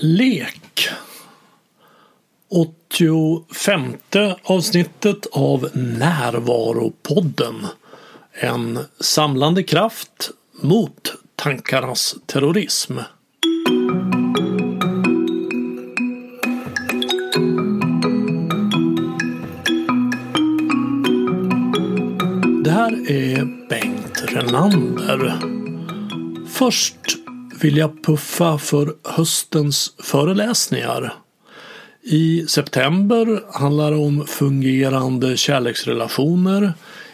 Lek 85 avsnittet av Närvaropodden. En samlande kraft mot tankarnas terrorism. Det här är Bengt Renander. Först vill jag puffa för höstens föreläsningar. I september handlar det om fungerande kärleksrelationer.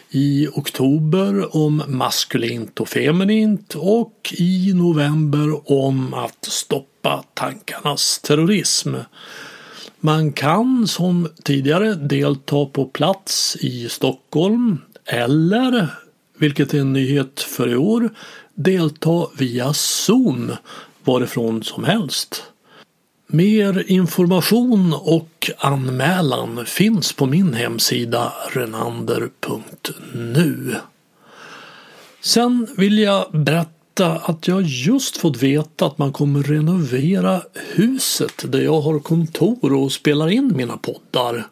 I oktober om maskulint och feminint och i november om att stoppa tankarnas terrorism. Man kan som tidigare delta på plats i Stockholm eller, vilket är en nyhet för i år, delta via Zoom varifrån som helst. Mer information och anmälan finns på min hemsida renander.nu. Sen vill jag berätta att jag just fått veta att man kommer renovera huset där jag har kontor och spelar in mina poddar.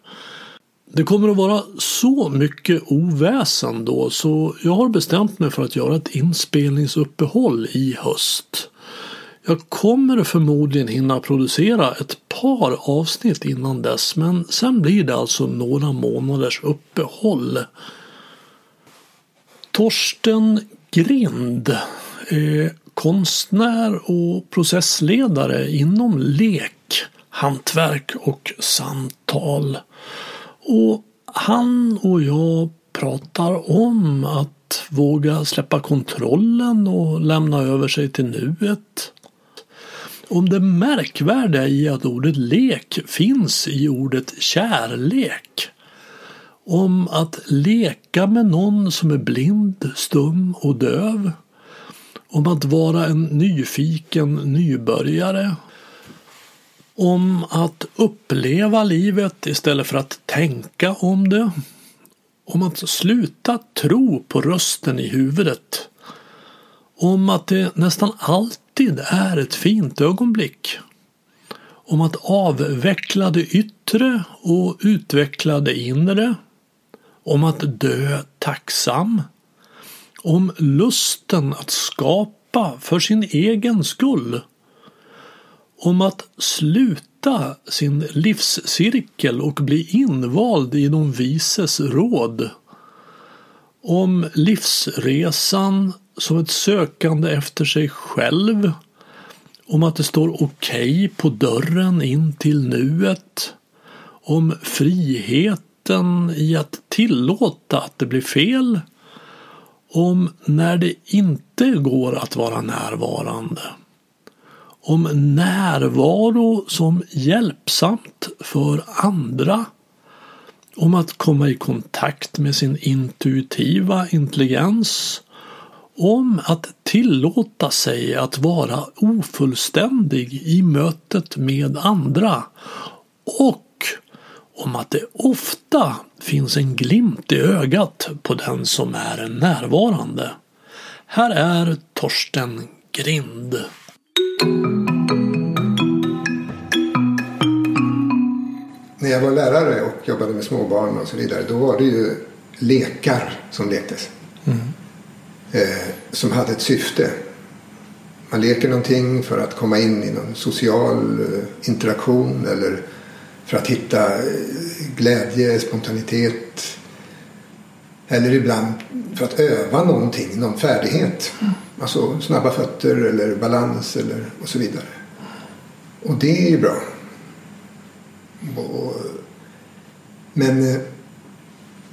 Det kommer att vara så mycket oväsen då så jag har bestämt mig för att göra ett inspelningsuppehåll i höst. Jag kommer förmodligen hinna producera ett par avsnitt innan dess men sen blir det alltså några månaders uppehåll. Torsten Grind är konstnär och processledare inom lek, hantverk och samtal. Och han och jag pratar om att våga släppa kontrollen och lämna över sig till nuet. Om det märkvärdiga i att ordet lek finns i ordet kärlek. Om att leka med någon som är blind, stum och döv. Om att vara en nyfiken nybörjare om att uppleva livet istället för att tänka om det. Om att sluta tro på rösten i huvudet. Om att det nästan alltid är ett fint ögonblick. Om att avveckla det yttre och utveckla det inre. Om att dö tacksam. Om lusten att skapa för sin egen skull om att sluta sin livscirkel och bli invald i de vises råd. Om livsresan som ett sökande efter sig själv. Om att det står okej okay på dörren in till nuet. Om friheten i att tillåta att det blir fel. Om när det inte går att vara närvarande om närvaro som hjälpsamt för andra, om att komma i kontakt med sin intuitiva intelligens, om att tillåta sig att vara ofullständig i mötet med andra och om att det ofta finns en glimt i ögat på den som är närvarande. Här är Torsten Grind. När jag var lärare och jobbade med småbarn och så vidare då var det ju lekar som lektes. Mm. Eh, som hade ett syfte. Man leker någonting för att komma in i någon social eh, interaktion eller för att hitta eh, glädje, spontanitet. Eller ibland för att öva någonting, någon färdighet. Mm. Alltså snabba fötter eller balans eller och så vidare. Och det är ju bra. Och, men eh,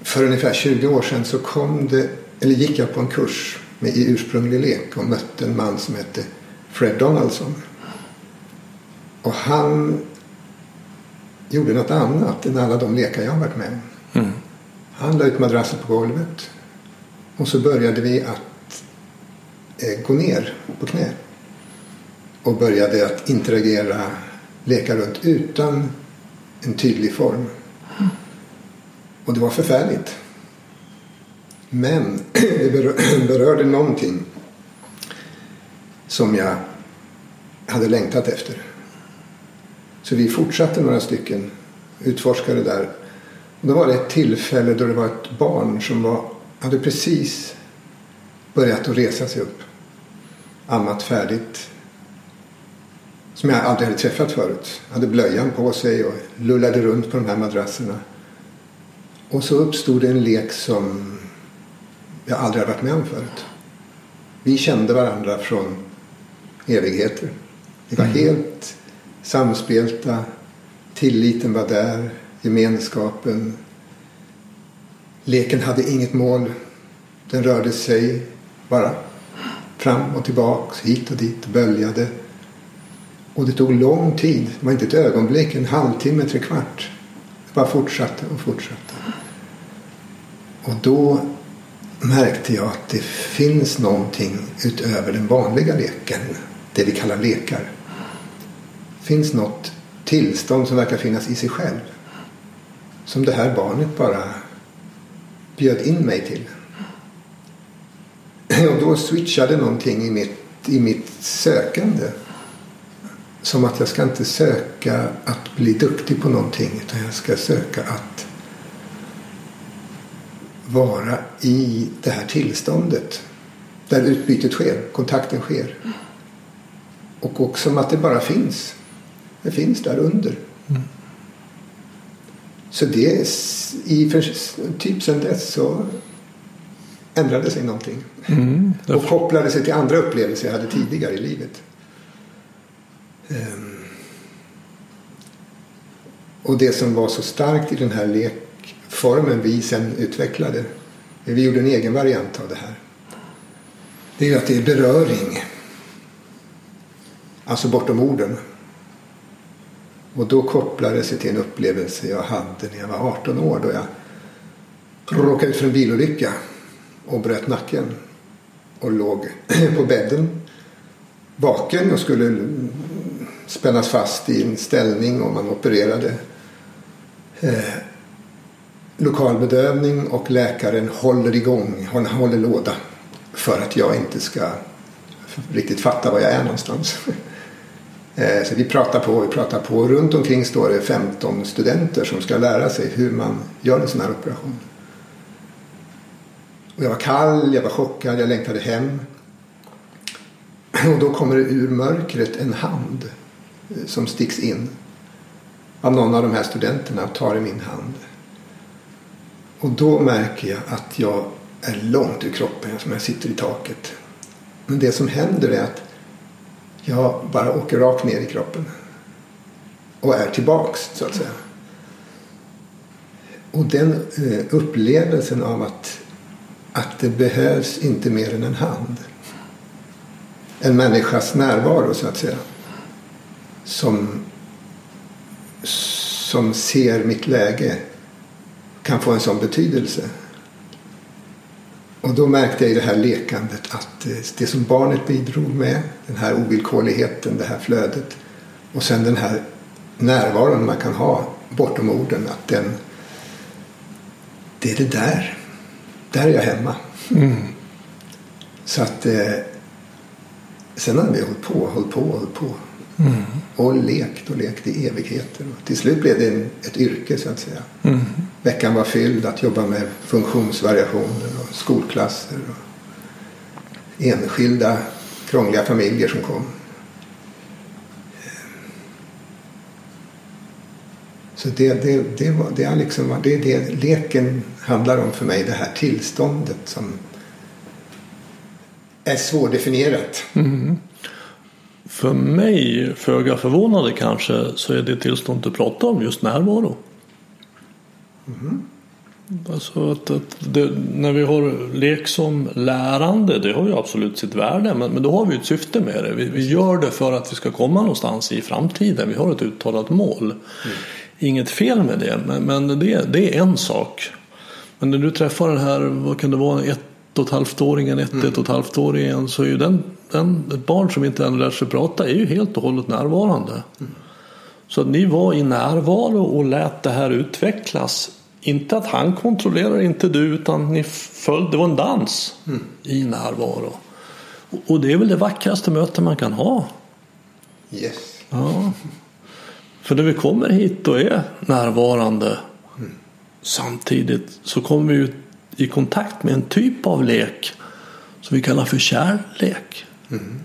för ungefär 20 år sedan så kom det, eller gick jag på en kurs med, i ursprunglig lek och mötte en man som hette Fred Donaldson. Och han gjorde något annat än alla de lekar jag har varit med om. Mm. Han la ut madrassen på golvet och så började vi att Eh, gå ner på knä och började att interagera, leka runt utan en tydlig form. Och det var förfärligt. Men det berörde någonting som jag hade längtat efter. Så vi fortsatte några stycken, utforskade där. Och då var det ett tillfälle då det var ett barn som var, hade precis börjat att resa sig upp. Ammat färdigt. Som jag aldrig hade träffat förut. Hade blöjan på sig och lullade runt på de här madrasserna. Och så uppstod en lek som jag aldrig hade varit med om förut. Vi kände varandra från evigheter. Vi var mm. helt samspelta. Tilliten var där. Gemenskapen. Leken hade inget mål. Den rörde sig bara fram och tillbaks, hit och dit, böljade. Och det tog lång tid. Det var inte ett ögonblick, en halvtimme, tre kvart. Det bara fortsatte och fortsatte. Och då märkte jag att det finns någonting utöver den vanliga leken. Det vi kallar lekar. Det finns något tillstånd som verkar finnas i sig själv. Som det här barnet bara bjöd in mig till. Och då switchade någonting i mitt, i mitt sökande. Som att jag ska inte söka att bli duktig på någonting utan jag ska söka att vara i det här tillståndet. Där utbytet sker, kontakten sker. Och också att det bara finns. Det finns där under. Mm. Så det i typ sen dess så ändrade sig någonting. Mm, och kopplade sig till andra upplevelser jag hade tidigare i livet. Um, och det som var så starkt i den här lekformen vi sen utvecklade. Vi gjorde en egen variant av det här. Det är att det är beröring. Alltså bortom orden. Och då kopplade det sig till en upplevelse jag hade när jag var 18 år då jag råkade ut för en bilolycka och bröt nacken och låg på bädden vaken och skulle spännas fast i en ställning och man opererade. Eh, lokalbedövning och läkaren håller igång, han håller låda för att jag inte ska riktigt fatta var jag är någonstans. Eh, så vi pratar på, vi pratar på. Runt omkring står det 15 studenter som ska lära sig hur man gör en sån här operation. Och jag var kall, jag var chockad, jag längtade hem. Och då kommer det ur mörkret en hand eh, som sticks in av någon av de här studenterna och tar i min hand. Och då märker jag att jag är långt ur kroppen som jag sitter i taket. Men det som händer är att jag bara åker rakt ner i kroppen. Och är tillbaks så att säga. Och den eh, upplevelsen av att, att det behövs inte mer än en hand. En människas närvaro så att säga. Som, som ser mitt läge kan få en sån betydelse. Och då märkte jag i det här lekandet att det som barnet bidrog med, den här ovillkorligheten, det här flödet och sen den här närvaron man kan ha bortom orden, att den, det är det där. Där är jag hemma. Mm. Så att eh, sen har vi hållit på, hållit på, hållit på. Mm. Och lekt och lekt i evigheter. Och till slut blev det en, ett yrke så att säga. Mm. Veckan var fylld att jobba med funktionsvariationer och skolklasser. Och enskilda krångliga familjer som kom. Så det, det, det, var, det, är liksom, det är det leken handlar om för mig. Det här tillståndet som är svårdefinierat. Mm. För mig, föga förvånande kanske, så är det tillstånd du pratar om just närvaro. Mm. Alltså att, att det, när vi har lek som lärande, det har ju absolut sitt värde, men, men då har vi ett syfte med det. Vi, vi, gör det för att vi ska komma någonstans i framtiden. Vi har ett uttalat mål. Mm. Inget fel med det, men, men det, det är en sak. Men när du träffar den här, vad kan det vara, ett och ett halvt-åringen, ett, mm. ett och ett halvt-åringen så är ju den, den, ett barn som inte ännu lärt sig prata är ju helt och hållet närvarande. Mm. Så att ni var i närvaro och lät det här utvecklas. Inte att han kontrollerar, inte du, utan ni följde, det var en dans mm. i närvaro. Och det är väl det vackraste möte man kan ha. Yes. Ja. För när vi kommer hit och är närvarande mm. samtidigt så kommer vi i kontakt med en typ av lek som vi kallar för kärlek. Mm.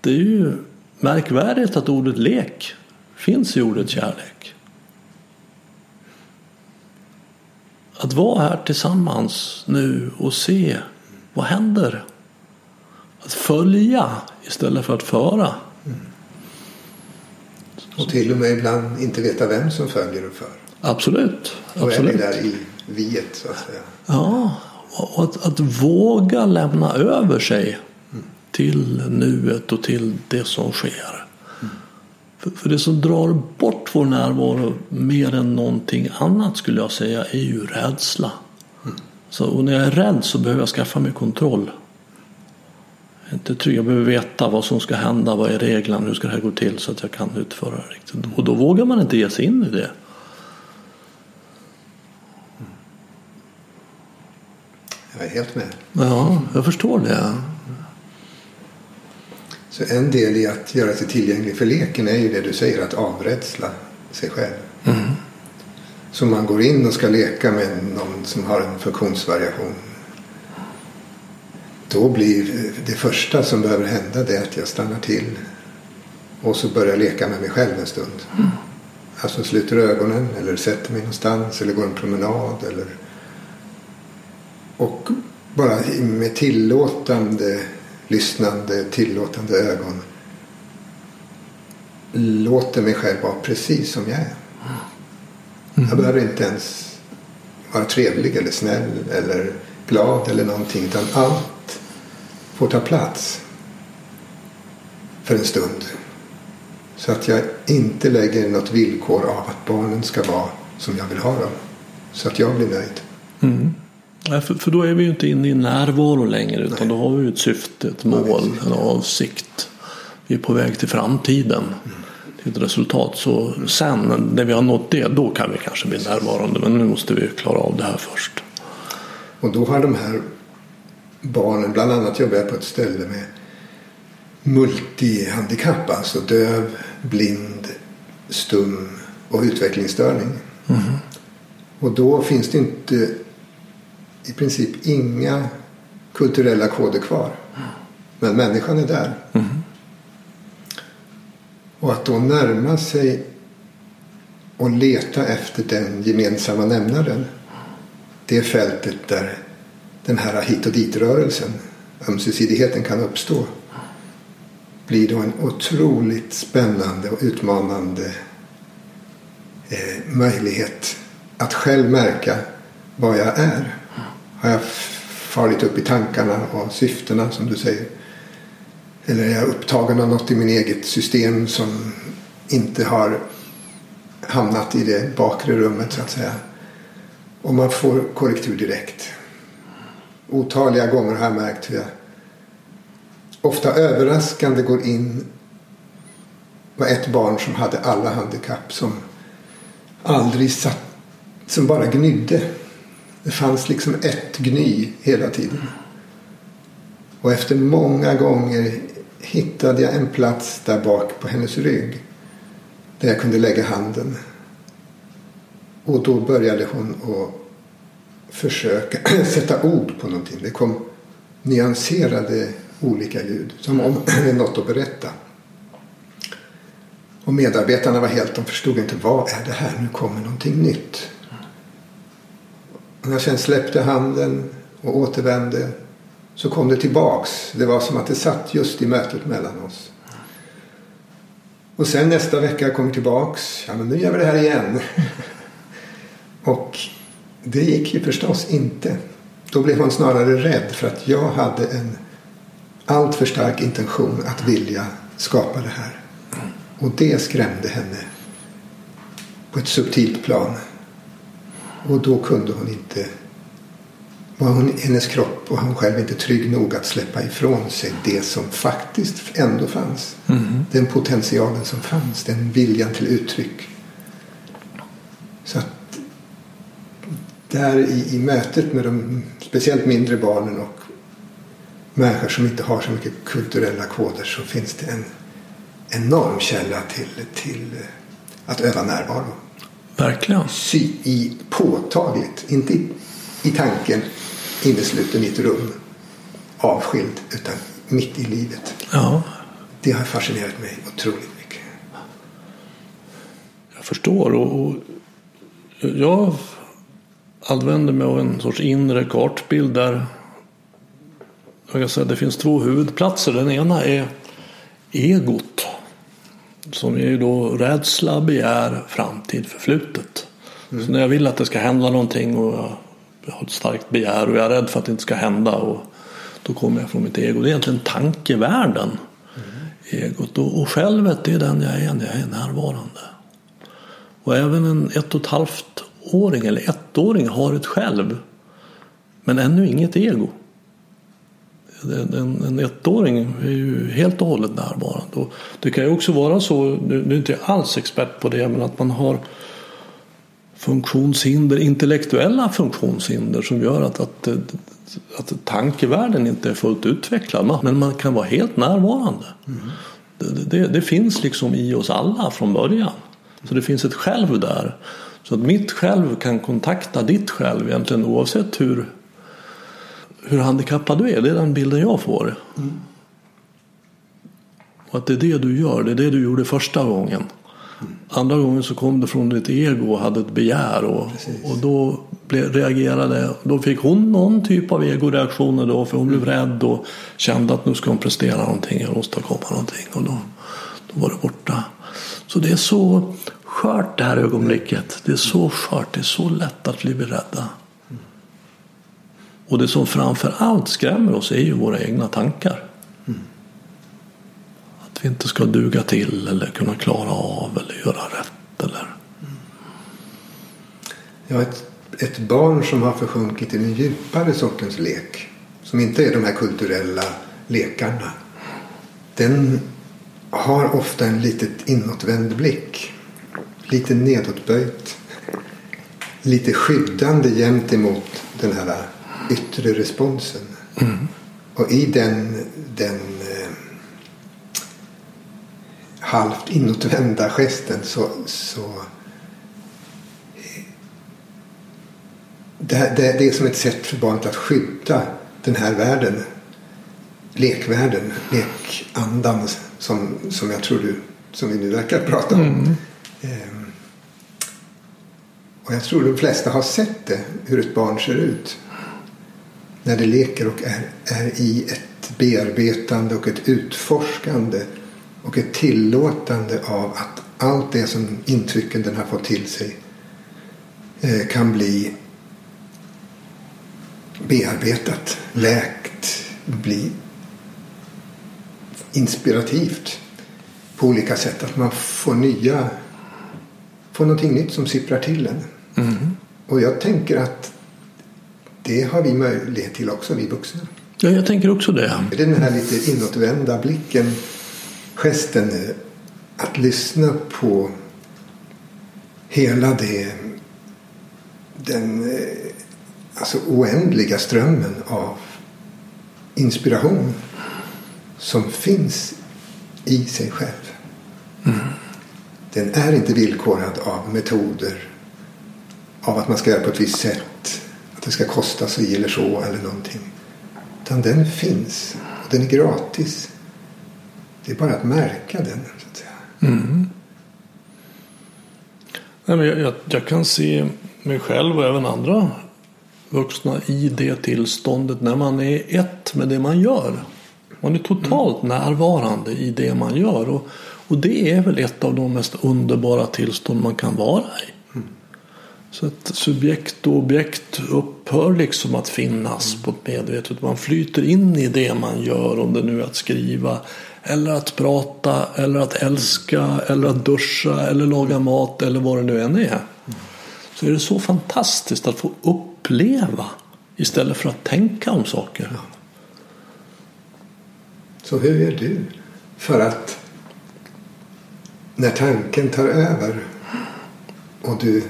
Det är ju märkvärdigt att ordet lek finns i ordet kärlek. Att vara här tillsammans nu och se vad händer. Att följa istället för att föra. Och till och med ibland inte veta vem som följer och för. Absolut. Och absolut. är där i viet så att säga. Ja, och att, att våga lämna över sig mm. till nuet och till det som sker. Mm. För, för, det som drar bort vår närvaro mer än någonting annat skulle jag säga är ju rädsla. Mm. Så, och när jag är rädd så behöver jag skaffa mig kontroll. Inte trygg, jag behöver veta vad som ska hända, vad är reglerna, hur ska det här gå till så att jag kan utföra det riktigt. Och då vågar man inte ge sig in i det. Jag är helt med. Ja, jag förstår det. Så en del i att göra sig tillgänglig för leken är ju det du säger, att avrädsla sig själv. Mm. Så man går in och ska leka med någon som har en funktionsvariation. Då blir det första som behöver hända det att jag stannar till och så börjar leka med mig själv en stund. Mm. Alltså sluter ögonen eller sätter mig någonstans eller går en promenad eller och bara med tillåtande lyssnande, tillåtande ögon låter mig själv vara precis som jag är. Mm. Jag behöver inte ens vara trevlig eller snäll eller glad eller någonting utan allt får ta plats för en stund. Så att jag inte lägger något villkor av att barnen ska vara som jag vill ha dem. Så att jag blir nöjd. Mm. Nej, för, för, då är vi ju inte inne i närvaro längre utan Nej. då har vi ett syfte, ett mål, en avsikt. Vi är på väg till framtiden. Mm. Till ett resultat. Så sen när vi har nått det då kan vi kanske bli närvarande. Men nu måste vi klara av det här först. Och då har de här barnen, bland annat jobbar jag på ett ställe med multihandikapp, alltså döv, blind, stum och utvecklingsstörning. Mm. Och då finns det inte i princip inga kulturella koder kvar. Men människan är där. Mm. Och att då närma sig och leta efter den gemensamma nämnaren. Det fältet där den här hit och dit-rörelsen, ömsesidigheten kan uppstå. Blir då en otroligt spännande och utmanande eh, möjlighet att själv märka vad jag är har jag farit upp i tankarna och syftena som du säger. Eller är jag upptagen av något i min eget system som inte har hamnat i det bakre rummet så att säga. Och man får korrektur direkt. Otaliga gånger har jag märkt hur jag ofta överraskande går in var ett barn som hade alla handikapp som aldrig satt, som bara gnydde det fanns liksom ett gny hela tiden. Och efter många gånger hittade jag en plats där bak på hennes rygg. Där jag kunde lägga handen. Och då började hon att försöka sätta ord på någonting. Det kom nyanserade olika ljud. Som om det är något att berätta. Och medarbetarna var helt, de förstod inte vad är det här, nu kommer någonting nytt. Och när jag sen släppte handen och återvände så kom det tillbaks. Det var som att det satt just i mötet mellan oss. Och sen nästa vecka kom jag tillbaks. Ja men nu gör vi det här igen. och det gick ju förstås inte. Då blev hon snarare rädd för att jag hade en alltför stark intention att vilja skapa det här. Och det skrämde henne på ett subtilt plan. Och då kunde hon inte var hon, hennes kropp och hon själv inte trygg nog att släppa ifrån sig det som faktiskt ändå fanns. Mm. Den potentialen som fanns, den viljan till uttryck. Så att där i, i mötet med de speciellt mindre barnen och människor som inte har så mycket kulturella koder så finns det en enorm källa till, till att öva närvaro. Verkligen. Sy i påtagligt, inte i, i tanken innesluten i ett rum avskild utan mitt i livet. Ja, Det har fascinerat mig otroligt mycket. jag förstår. Och, och jag använder mig av en sorts inre kartbild där jag kan säga, det finns två huvudplatser. Den ena är egot. Som är ju då rädsla, begär, framtid, förflutet. Så när jag vill att det ska hända någonting och jag- har ett starkt begär och jag är rädd för att det inte ska hända. Och då kommer jag från mitt ego. Det är egentligen tankevärlden. Egot. Och, och självet det är den jag är när jag är närvarande. Och även en ett och ett halvt åring eller ettåring har ett själv. Men ännu inget ego. En, en, ettåring är ju helt och hållet närvarande. Och det kan ju också vara så, nu nu är inte jag alls expert på det, men att man har funktionshinder, intellektuella funktionshinder som gör att, att, att tankevärlden inte är fullt utvecklad. Men man kan vara helt närvarande. Det, det, det finns liksom i oss alla från början. Så det finns ett själv där. Så att mitt själv kan kontakta ditt själv egentligen oavsett hur, hur handikappad du är. Det är den bilden jag får. Och att det är det du gör. Det är det du gjorde första gången. Andra gången så kom det från ditt ego och hade ett begär. Och, och då blev, reagerade, då fick hon någon typ av egoreaktioner då. För hon blev rädd och kände att nu ska hon prestera någonting och åstadkomma någonting. Och då, då var det borta. Så det är så skört det här ögonblicket. Det är så skört. Det är så lätt att bli beredda. Och det som framför allt skrämmer oss är ju våra egna tankar. Att vi inte ska duga till eller kunna klara av eller göra rätt. Eller... Ja, ett, ett barn som har försjunkit i den djupare sortens lek. Som inte är de här kulturella lekarna. Den har ofta en litet inåtvänd blick. Lite nedåtböjt. Lite skyddande gentemot den här yttre responsen. Och i den, den eh, halvt inåtvända gesten så, så det, det, det är som ett sätt för barnet att skydda den här världen. Lekvärlden, lekandan som, som jag tror du, som vi nu verkar prata om. Ehm, Ehm, och jag tror de flesta har sett det, hur ett barn ser ut. När det leker och är, är i ett bearbetande och ett utforskande och ett tillåtande av att allt det som intrycken den har fått till sig eh, kan bli bearbetat, läkt, bli inspirativt på olika sätt. Att man får nya, får någonting nytt som sipprar till en. Och jag tänker att det har vi möjlighet till också, vi vuxna. Ja, jag tänker också det. Det är den här lite inåtvända blicken, gesten, eh, att lyssna på hela det, den eh, alltså oändliga strömmen av inspiration som finns i sig själv. Den är inte villkorad av metoder, av att man ska göra på ett visst sätt, att det ska kosta si eller så eller någonting. Utan den finns och den är gratis. Det är bara att märka den. Så att säga. Nej, men jag, jag, jag kan se mig själv och även andra vuxna i det tillståndet när man är ett med det man gör. Man är totalt närvarande i det man gör. Och, och det är väl ett av de mest underbara tillstånd man kan vara i. Så att subjekt och objekt upphör liksom att finnas på ett medvetet. Man flyter in i det man gör. Om det nu är att skriva eller att prata eller att älska eller att duscha eller laga mat eller vad det nu än är. Så är det så fantastiskt att få uppleva istället för att tänka om saker. Så hur är du för att när tanken tar över och du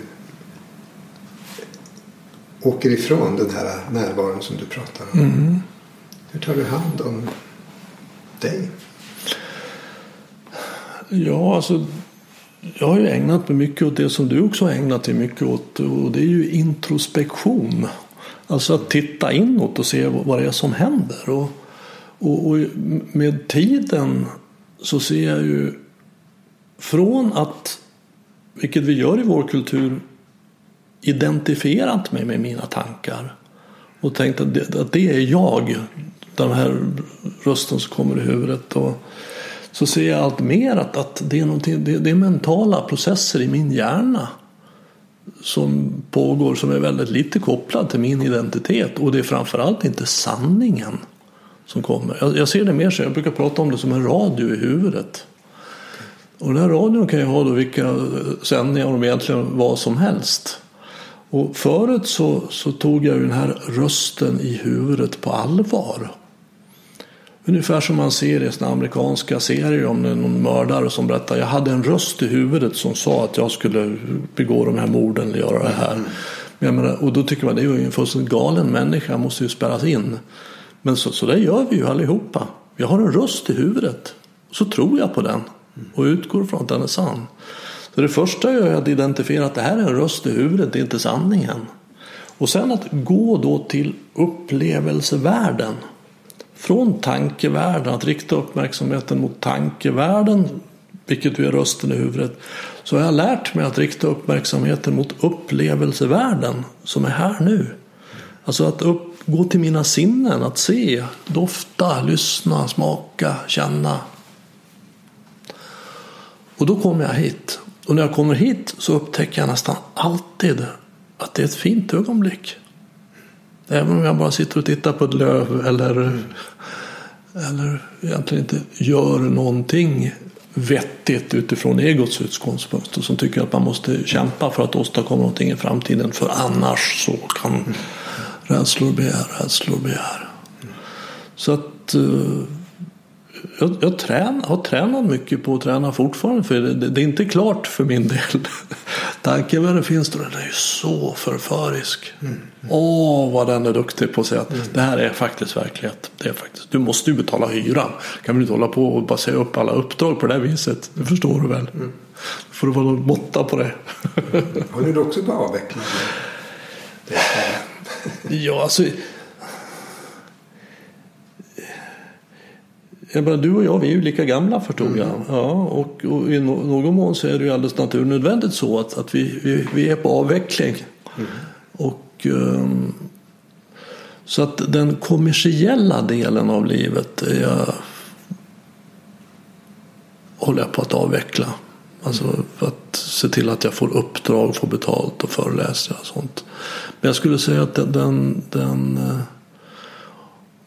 åker ifrån den här närvaron som du pratar om. Hur tar du hand om dig? Ja, alltså jag har ju ägnat mig mycket åt det som du också har ägnat dig mycket åt och det är ju introspektion. Alltså att titta inåt och se vad det är som händer. Och, och, och med tiden så ser jag ju från att, vilket vi gör i vår kultur, identifierat mig med mina tankar och tänkt att det, att det är jag, den här rösten som kommer i huvudet. Och, så ser jag allt mer att, att det, är det, det är mentala processer i min hjärna som pågår som är väldigt lite kopplad till min identitet och det är framförallt inte sanningen som kommer. Jag, jag ser det mer så, jag brukar prata om det som en radio i huvudet. Och den här radion kan ju ha då vilka sändningar om egentligen vad som helst. Och förut så, så tog jag ju den här rösten i huvudet på allvar. Ungefär som man ser i såna amerikanska serier om någon mördare som berättar jag hade en röst i huvudet som sa att jag skulle begå de här morden eller göra det här. Men menar, och då tycker man det är ju en fullständigt galen människa, måste ju spärras in. Men så, så det gör vi ju allihopa. Jag har en röst i huvudet. Så tror jag på den och utgår från att den är sann. Så det första jag gör är att identifiera att det här är en röst i huvudet, det är inte sanningen. Och sen att gå då till upplevelsevärlden. Från tankevärlden, att rikta uppmärksamheten mot tankevärlden, vilket ju är rösten i huvudet, så har jag lärt mig att rikta uppmärksamheten mot upplevelsevärlden som är här nu. Alltså att upp, gå till mina sinnen, att se, dofta, lyssna, smaka, känna. Och då kommer jag hit. Och när jag kommer hit så upptäcker jag nästan alltid att det är ett fint ögonblick. Även om jag bara sitter och tittar på ett löv eller, eller egentligen inte gör någonting vettigt utifrån egots utgångspunkt och som tycker att man måste kämpa för att åstadkomma någonting i framtiden för annars så kan rädslor begär, rädslor begär. Så att uh, jag, jag trän, har tränat mycket på att träna fortfarande för det, det är inte klart för min del. Tankevärlden finns då, den är ju så förförisk. Mm. Åh, vad den är duktig på att säga att mm. det här är faktiskt verklighet. Det är faktiskt, du måste ju betala hyran. Kan väl inte hålla på och bara säga upp alla uppdrag på det här viset. Det förstår du väl. Mm. Då får du vara någon måtta på det. Håller du också på avveckla? ja, alltså jag menar, du och jag vi är ju lika gamla förstod jag. Mm. Ja, och, och, i någon mån så är det ju alldeles naturnödvändigt så att, att vi, vi, vi är på avveckling. Mm. Och, um, så att den kommersiella delen av livet är jag, håller jag på att avveckla. Alltså att se till att jag får uppdrag, får betalt och föreläser och sånt. Men jag skulle säga att den, den, den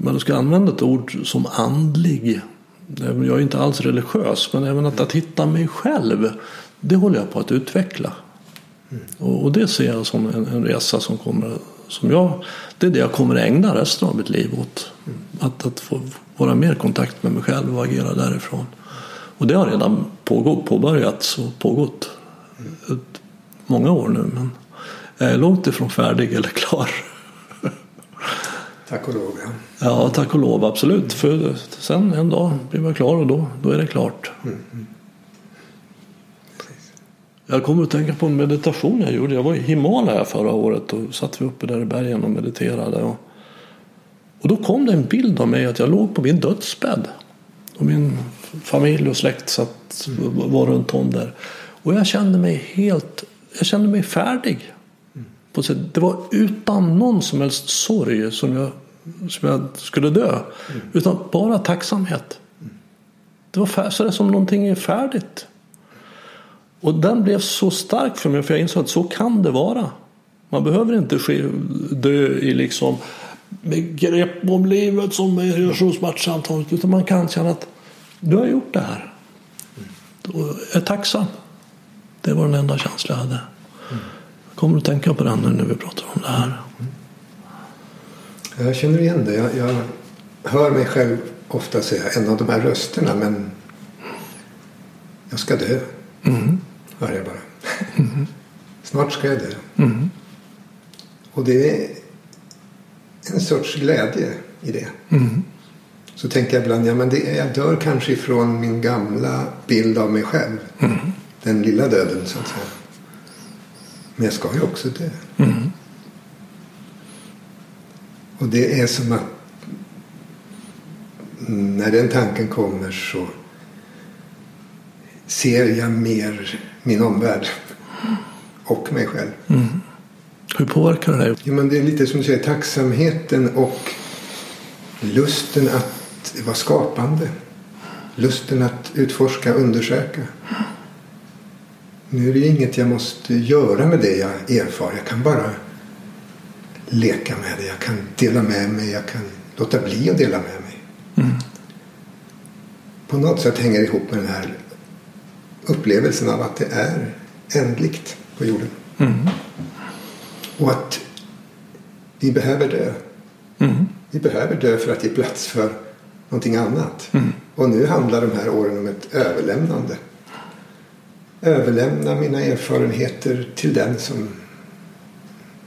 eh, man ska använda ett ord som andlig. Jag är inte alls religiös men även att, att hitta mig själv. Det håller jag på att utveckla. Mm. Och, och, det ser jag som en, en, resa som kommer som jag, det är det jag kommer ägna resten av mitt liv åt. Mm. Att, att få vara mer i kontakt med mig själv och agera därifrån. Och det har redan pågått, påbörjats och pågått mm. många år nu. Men jag är långt ifrån färdig eller klar. Tack och lov. Ja, ja tack och lov absolut. För sen en dag blir man klar och då, då är det klart. Mm. mm. Jag kommer att tänka på en meditation jag gjorde. Jag var i Himalaya förra året och satt vi uppe där i bergen och mediterade. Och, och då kom det en bild av mig att jag låg på min dödsbädd. Och min familj och släkt satt, var runt om där. Och jag kände mig helt, jag kände mig färdig. Sätt. Det var utan någon som helst sorg som jag som jag skulle dö. Mm. Utan bara tacksamhet. Det var så det som någonting är färdigt. Och den blev så stark för mig för jag insåg att så kan det vara. Man behöver inte dö i liksom med grepp om livet som är så smärtsamt. Utan man kan känna att du har gjort det här. Och är tacksam. Det var den enda känsla jag hade. Kommer att tänka på den nu när vi pratar om det här. Jag känner igen det. Jag, jag hör mig själv ofta säga en av de här rösterna men jag ska dö. Mm. Hör jag bara. Mm. Snart ska jag dö. Mm. Och det är en sorts glädje i det. Mm. Så tänker jag ibland, ja men det jag dör kanske ifrån min gamla bild av mig själv. Mm. Den lilla döden så att säga. Men jag ska ju också dö. Mm. Och det är som att när den tanken kommer så ser jag mer min omvärld och mig själv. Mm. Hur påverkar det dig? Ja, men det är lite som du säger, tacksamheten och lusten att vara skapande. Lusten att utforska, undersöka. Nu är det inget jag måste göra med det jag erfar. Jag kan bara leka med det. Jag kan dela med mig. Jag kan låta bli att dela med mig. Mm. På något sätt hänger det ihop med den här upplevelsen av att det är ändligt på jorden. Mm. Och att vi behöver dö. Mm. Vi behöver dö för att ge plats för någonting annat. Mm. Och nu handlar de här åren om ett överlämnande. Överlämna mina erfarenheter till den som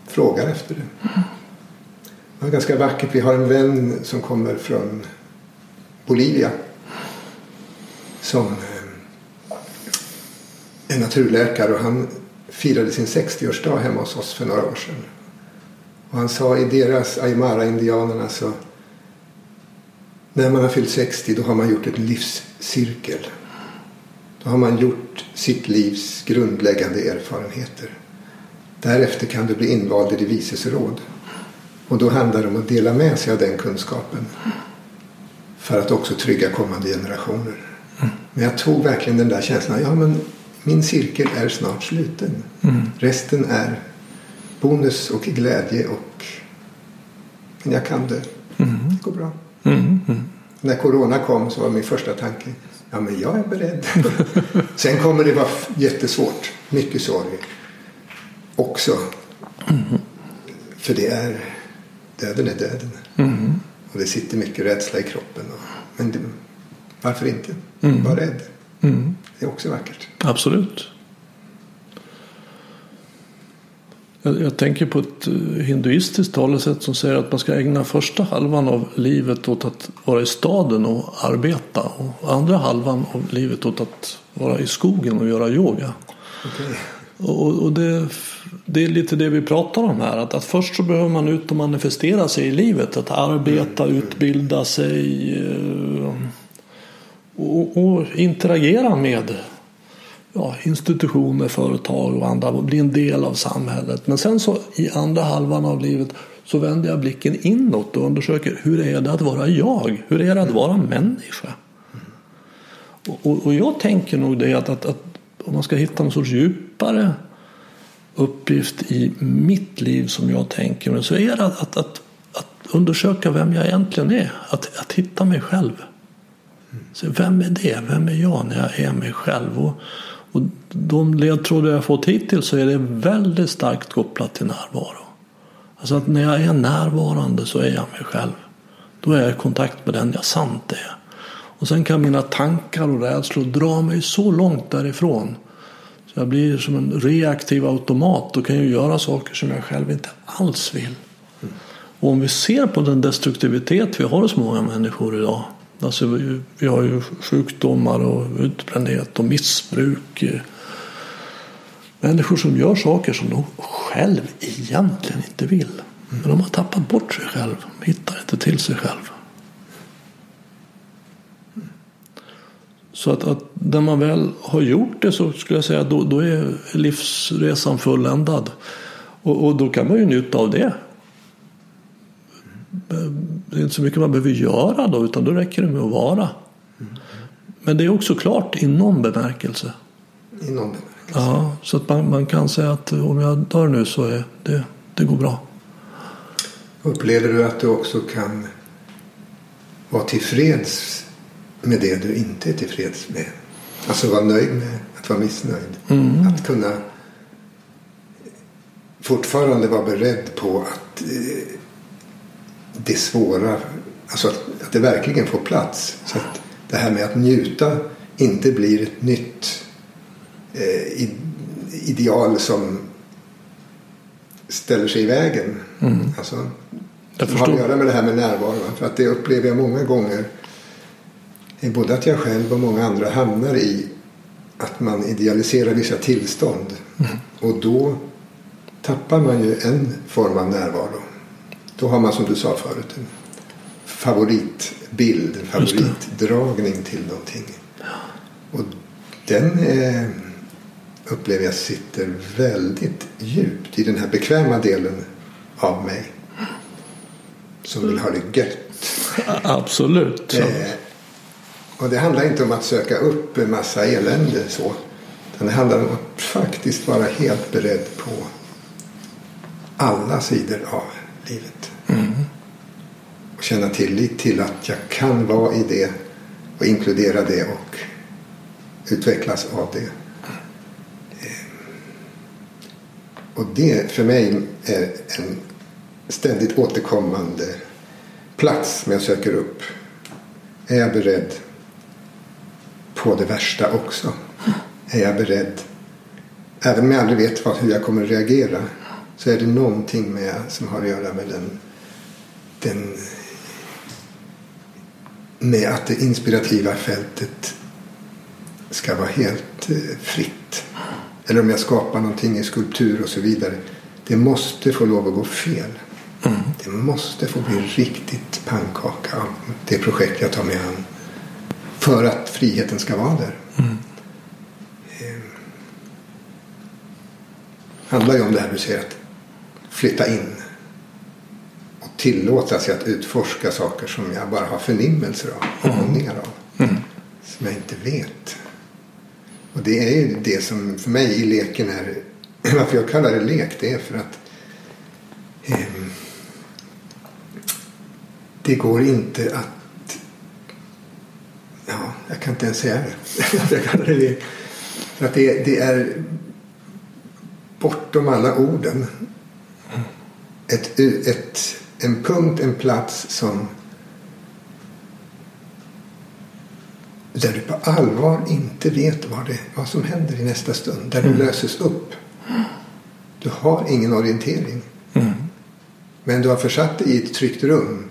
frågar efter det. Det var ganska vackert. Vi har en vän som kommer från Bolivia. Som eh, är naturläkare och han firade sin 60-årsdag hemma hos oss för några år sedan. Och han sa i deras Aymara-indianerna så när man har fyllt 60 då har man gjort ett livscirkel. Då har man gjort sitt livs grundläggande erfarenheter. Därefter kan du bli invald i det vises råd. Och då handlar det om att dela med sig av den kunskapen. För att också trygga kommande generationer. Men jag tog verkligen den där känslan. Ja, men min cirkel är snart sluten. Mm. Resten är bonus och glädje och men jag kan det. Mm. Det går bra. Mm. Mm. När corona kom så var min första tanke ja men jag är beredd. Sen kommer det vara jättesvårt. Mycket sorg också. För det är döden är döden. Mm. Och det sitter mycket rädsla i kroppen. Men det, varför inte? Mm. Var rädd. Mm. Det är också vackert. Absolut. Jag, jag tänker på ett eh, hinduistiskt talesätt som säger att man ska ägna första halvan av livet åt att vara i staden och arbeta och andra halvan av livet åt att vara i skogen och göra yoga. Okej. Och, och det, det är lite det vi pratar om här. Att, att först så behöver man ut och manifestera sig i livet. Att arbeta, utbilda sig eh, och, och interagera med ja, institutioner, företag och andra och bli en del av samhället. Men sen så i andra halvan av livet så vänder jag blicken inåt och undersöker hur är det att vara jag? Hur är det att vara människa? Och, och, och jag tänker nog det att, att, att om man ska hitta någon sorts djupare uppgift i mitt liv som jag tänker mig så är det att, att, att, att undersöka vem jag egentligen är. Att, att hitta mig själv. Så vem är det? Vem är jag när jag är mig själv? Och, och de ledtrådar jag fått hittills så är det väldigt starkt kopplat till närvaro. Alltså att när jag är närvarande så är jag mig själv. Då är jag i kontakt med den jag sant är. Och sen kan mina tankar och rädslor dra mig så långt därifrån. Så jag blir som en reaktiv automat och kan ju göra saker som jag själv inte alls vill. Och om vi ser på den destruktivitet vi har hos många människor idag. Alltså vi, vi har ju sjukdomar och utbrändhet och missbruk. Människor som gör saker som de själv egentligen inte vill. Men de har tappat bort sig själv. De hittar inte till sig själv. Så att, att när man väl har gjort det så skulle jag säga då, då är livsresan fulländad. Och, och då kan man ju njuta av det. Det är inte så mycket man behöver göra då utan då räcker det med att vara. Men det är också klart i någon bemärkelse. I någon bemärkelse. Ja, så att man, man kan säga att om jag dör nu så är det, det går bra. Upplever du att du också kan vara tillfreds med det du inte är tillfreds med? Alltså vara nöjd med att vara missnöjd. Mm. Att kunna fortfarande vara beredd på att eh, det svåra, alltså att, att det verkligen får plats. Så att det här med att njuta inte blir ett nytt eh, ideal som ställer sig i vägen. Mm. Alltså, Jag har att göra med det här med närvaron. För att det upplever jag många gånger både att jag själv och många andra hamnar i att man idealiserar vissa tillstånd. Mm. Och då tappar man ju en form av närvaro. Då har man som du sa förut en favoritbild, en favoritdragning till någonting. Och den eh, upplever jag sitter väldigt djupt i den här bekväma delen av mig. Som vill ha det gött. Absolut. Eh, och det handlar inte om att söka upp en massa elände så. Utan det handlar om att faktiskt vara helt beredd på alla sidor av livet. Mm. Och känna tillit till att jag kan vara i det och inkludera det och utvecklas av det. Eh, och det för mig är en ständigt återkommande plats som jag söker upp. Är jag beredd på det värsta också? Är jag beredd, även om jag aldrig vet hur jag kommer att reagera, så är det någonting med, som har att göra med den, den med att det inspirativa fältet ska vara helt eh, fritt. Eller om jag skapar någonting i skulptur och så vidare. Det måste få lov att gå fel. Mm. Det måste få bli riktigt pannkaka av det projekt jag tar mig an. För att friheten ska vara där. Mm. Eh, handlar ju om det här att flytta in. Och tillåta sig att utforska saker som jag bara har förnimmelser av. Mm. Aningar av. Mm. Som jag inte vet. Och det är ju det som för mig i leken är. Varför jag kallar det lek det är för att eh, det går inte att... Ja, jag kan inte ens säga det. jag kallar det lek. För att det, det är bortom alla orden. Ett, ett, en punkt, en plats som där du på allvar inte vet vad, det, vad som händer i nästa stund. Där mm. du löses upp. Du har ingen orientering. Mm. Men du har försatt dig i ett tryggt rum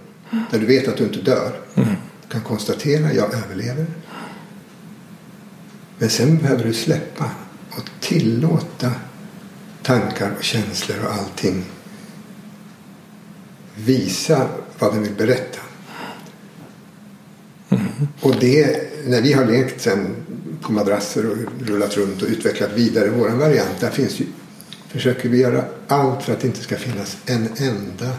där du vet att du inte dör. Mm. Du kan konstatera att jag överlever. Men sen behöver du släppa och tillåta tankar och känslor och allting visa vad den vill berätta. Mm. Och det, när vi har lekt sen på madrasser och rullat runt och utvecklat vidare vår variant. Där finns ju, försöker vi göra allt för att det inte ska finnas en enda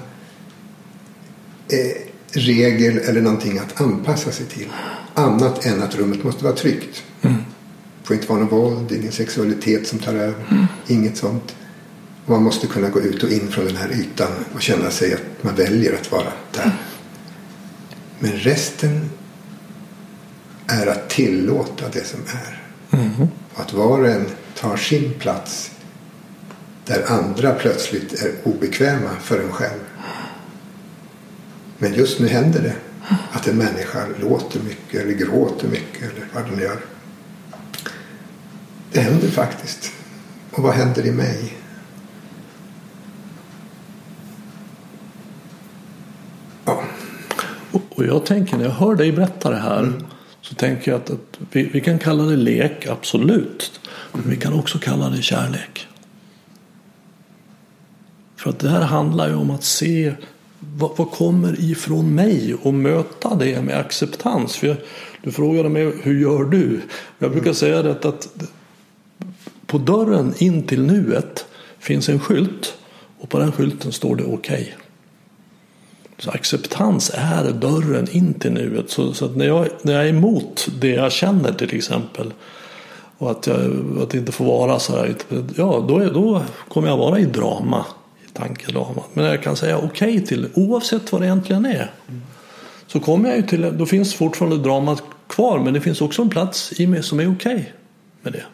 eh, regel eller någonting att anpassa sig till. Annat än att rummet måste vara tryggt. Mm. Det får inte vara något våld, ingen sexualitet som tar över. Mm. Inget sånt. Man måste kunna gå ut och in från den här ytan och känna sig att man väljer att vara där. Men resten är att tillåta det som är. Mm. Och att var och en tar sin plats där andra plötsligt är obekväma för en själv. Men just nu händer det att en människa låter mycket eller gråter mycket eller vad den gör. Det händer faktiskt. Och vad händer i mig? Och jag tänker när jag hör dig berätta det här mm. så tänker jag att, att vi, vi, kan kalla det lek, absolut. Men vi kan också kalla det kärlek. För att det här handlar ju om att se vad, vad, kommer ifrån mig och möta det med acceptans. För jag, du frågade mig hur gör du? Jag brukar säga det att på dörren in till nuet finns en skylt och på den skylten står det okej. Okay. Så acceptans är dörren in till nuet. Så, så när, jag, när jag är emot det jag känner till exempel och att, jag, att det inte får vara så här. Ja, då, då kommer jag vara i drama i tankedrama. Men jag kan säga okej okay till oavsett vad det egentligen är. Så kommer jag ju till, då finns fortfarande dramat kvar men det finns också en plats i mig som är okej okay med det.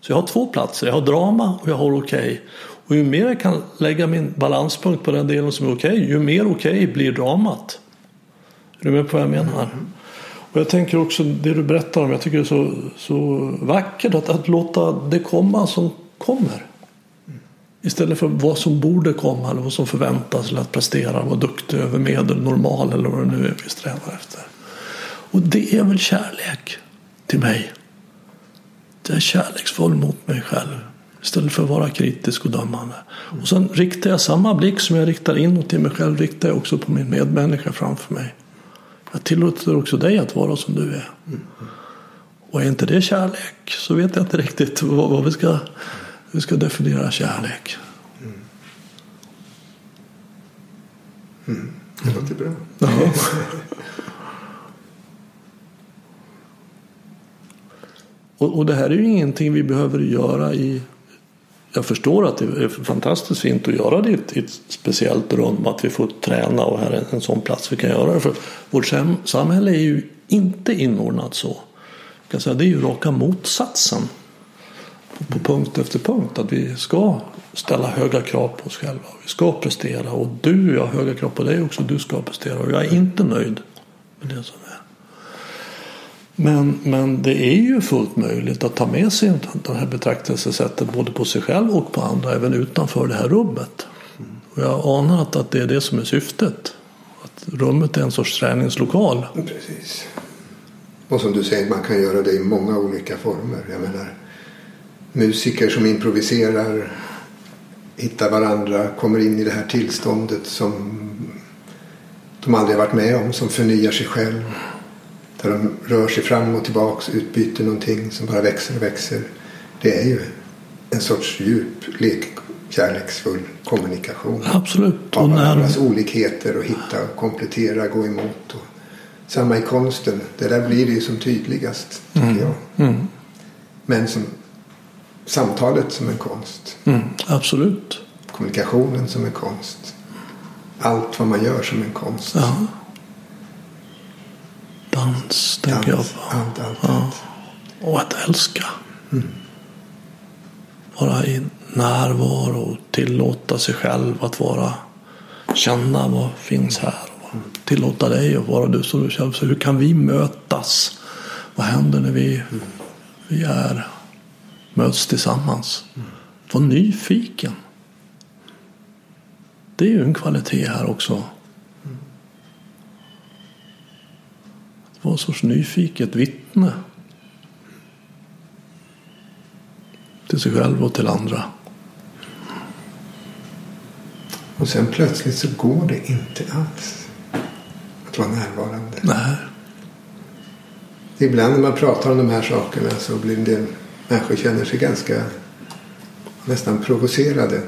Så jag har två platser, jag har drama och jag har okej. Okay. Och ju mer jag kan lägga min balanspunkt på den delen som är okej, okay, ju mer okej okay blir dramat. Är du med på vad jag menar? Och jag tänker också det du berättar om, jag tycker det är så, så vackert att, att låta det komma som kommer. Istället för vad som borde komma eller vad som förväntas eller att prestera, vara duktig över medel, normal eller vad det nu är vi strävar efter. Och det är väl kärlek till mig. Jag är kärleksfull mot mig själv. Istället för att vara kritisk och dömande. Och sen riktar jag samma blick som jag riktar inåt till mig själv. Riktar jag också på min medmänniska framför mig. Jag tillåter också dig att vara som du är. Och är inte det kärlek så vet jag inte riktigt vad, vad vi, ska, vi ska definiera kärlek. Mm. Det låter bra. Ja. och, och det här är ju ingenting vi behöver göra i jag förstår att det är fantastiskt fint att göra det i ett, i ett speciellt rum. Att vi får träna och här är en sån plats vi kan göra det. För vårt samhälle är ju inte inordnat så. Jag kan säga, det är ju raka motsatsen. På, på punkt efter punkt. Att vi ska ställa höga krav på oss själva. Vi ska prestera. Och du, jag har höga krav på dig också. Du ska prestera. Och jag är inte nöjd med det som är. Men, men det är ju fullt möjligt att ta med sig det här betraktelsesättet både på sig själv och på andra även utanför det här rummet. Och jag anar att, att det är det som är syftet. Att rummet är en sorts träningslokal. Precis. Och som du säger, man kan göra det i många olika former. Jag menar, musiker som improviserar, hittar varandra, kommer in i det här tillståndet som de aldrig varit med om, som förnyar sig själv. Där de rör sig fram och tillbaks, utbyter någonting som bara växer och växer. Det är ju en sorts djup, lek, kärleksfull kommunikation. Absolut. Av Och när, varandras olikheter och hitta, och komplettera, gå emot. Och, samma i konsten. Det där blir det ju som tydligast, tycker jag. mm, Men som samtalet som en konst. mm, absolut. Kommunikationen som en konst. Allt vad man gör som en konst. Ja. Dans tänker jag på. allt, allt, Ja. Och att älska. Vara i närvaro och tillåta sig själv att vara känna vad finns här. Och tillåta dig att vara du som du själv. Så hur kan vi mötas? Vad händer när vi, vi är möts tillsammans? Var nyfiken. Det är ju en kvalitet här också. Vara en sorts nyfiket vittne. Till sig själv och till andra. Och sen plötsligt så går det inte alls att vara närvarande. Nej. Ibland när man pratar om de här sakerna så blir del människor känner sig ganska nästan provocerade.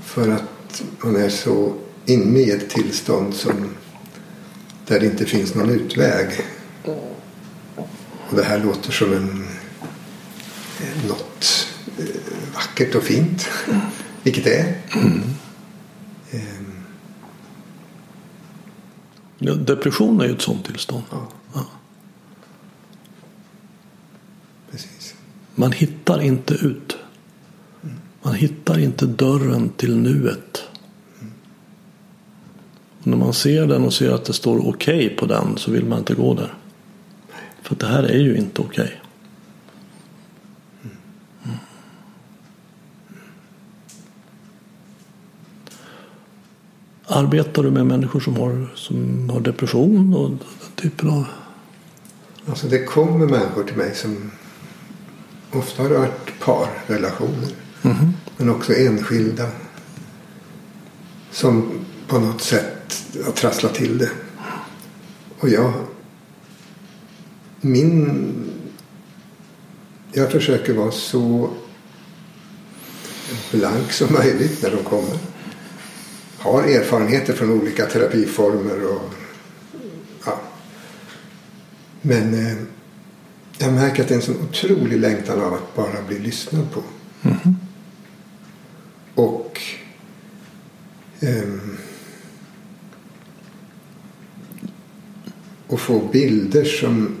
För att man är så inne i ett tillstånd som där det inte finns någon utväg. Och det här låter som en, eh, något eh, vackert och fint. Vilket det är. Ehm, Ja, Depression är ju ett sånt tillstånd. ja, Ja. precis. Man hittar inte ut. Man hittar inte dörren till nuet. När man ser den och ser att det står okej på den så vill man inte gå där. För det här är ju inte okej. Mm. Arbetar du med människor som har, som har depression och den typen av... Alltså det kommer människor till mig som ofta har det varit parrelationer. Men också enskilda. Som på något sätt har trasslat till det. Och jag... Min... Jag försöker vara så blank som möjligt när de kommer. Har erfarenheter från olika terapiformer och ja, men eh, jag märker att det är en sån otrolig längtan av att bara bli lyssnad på. Och ehm, och få bilder som,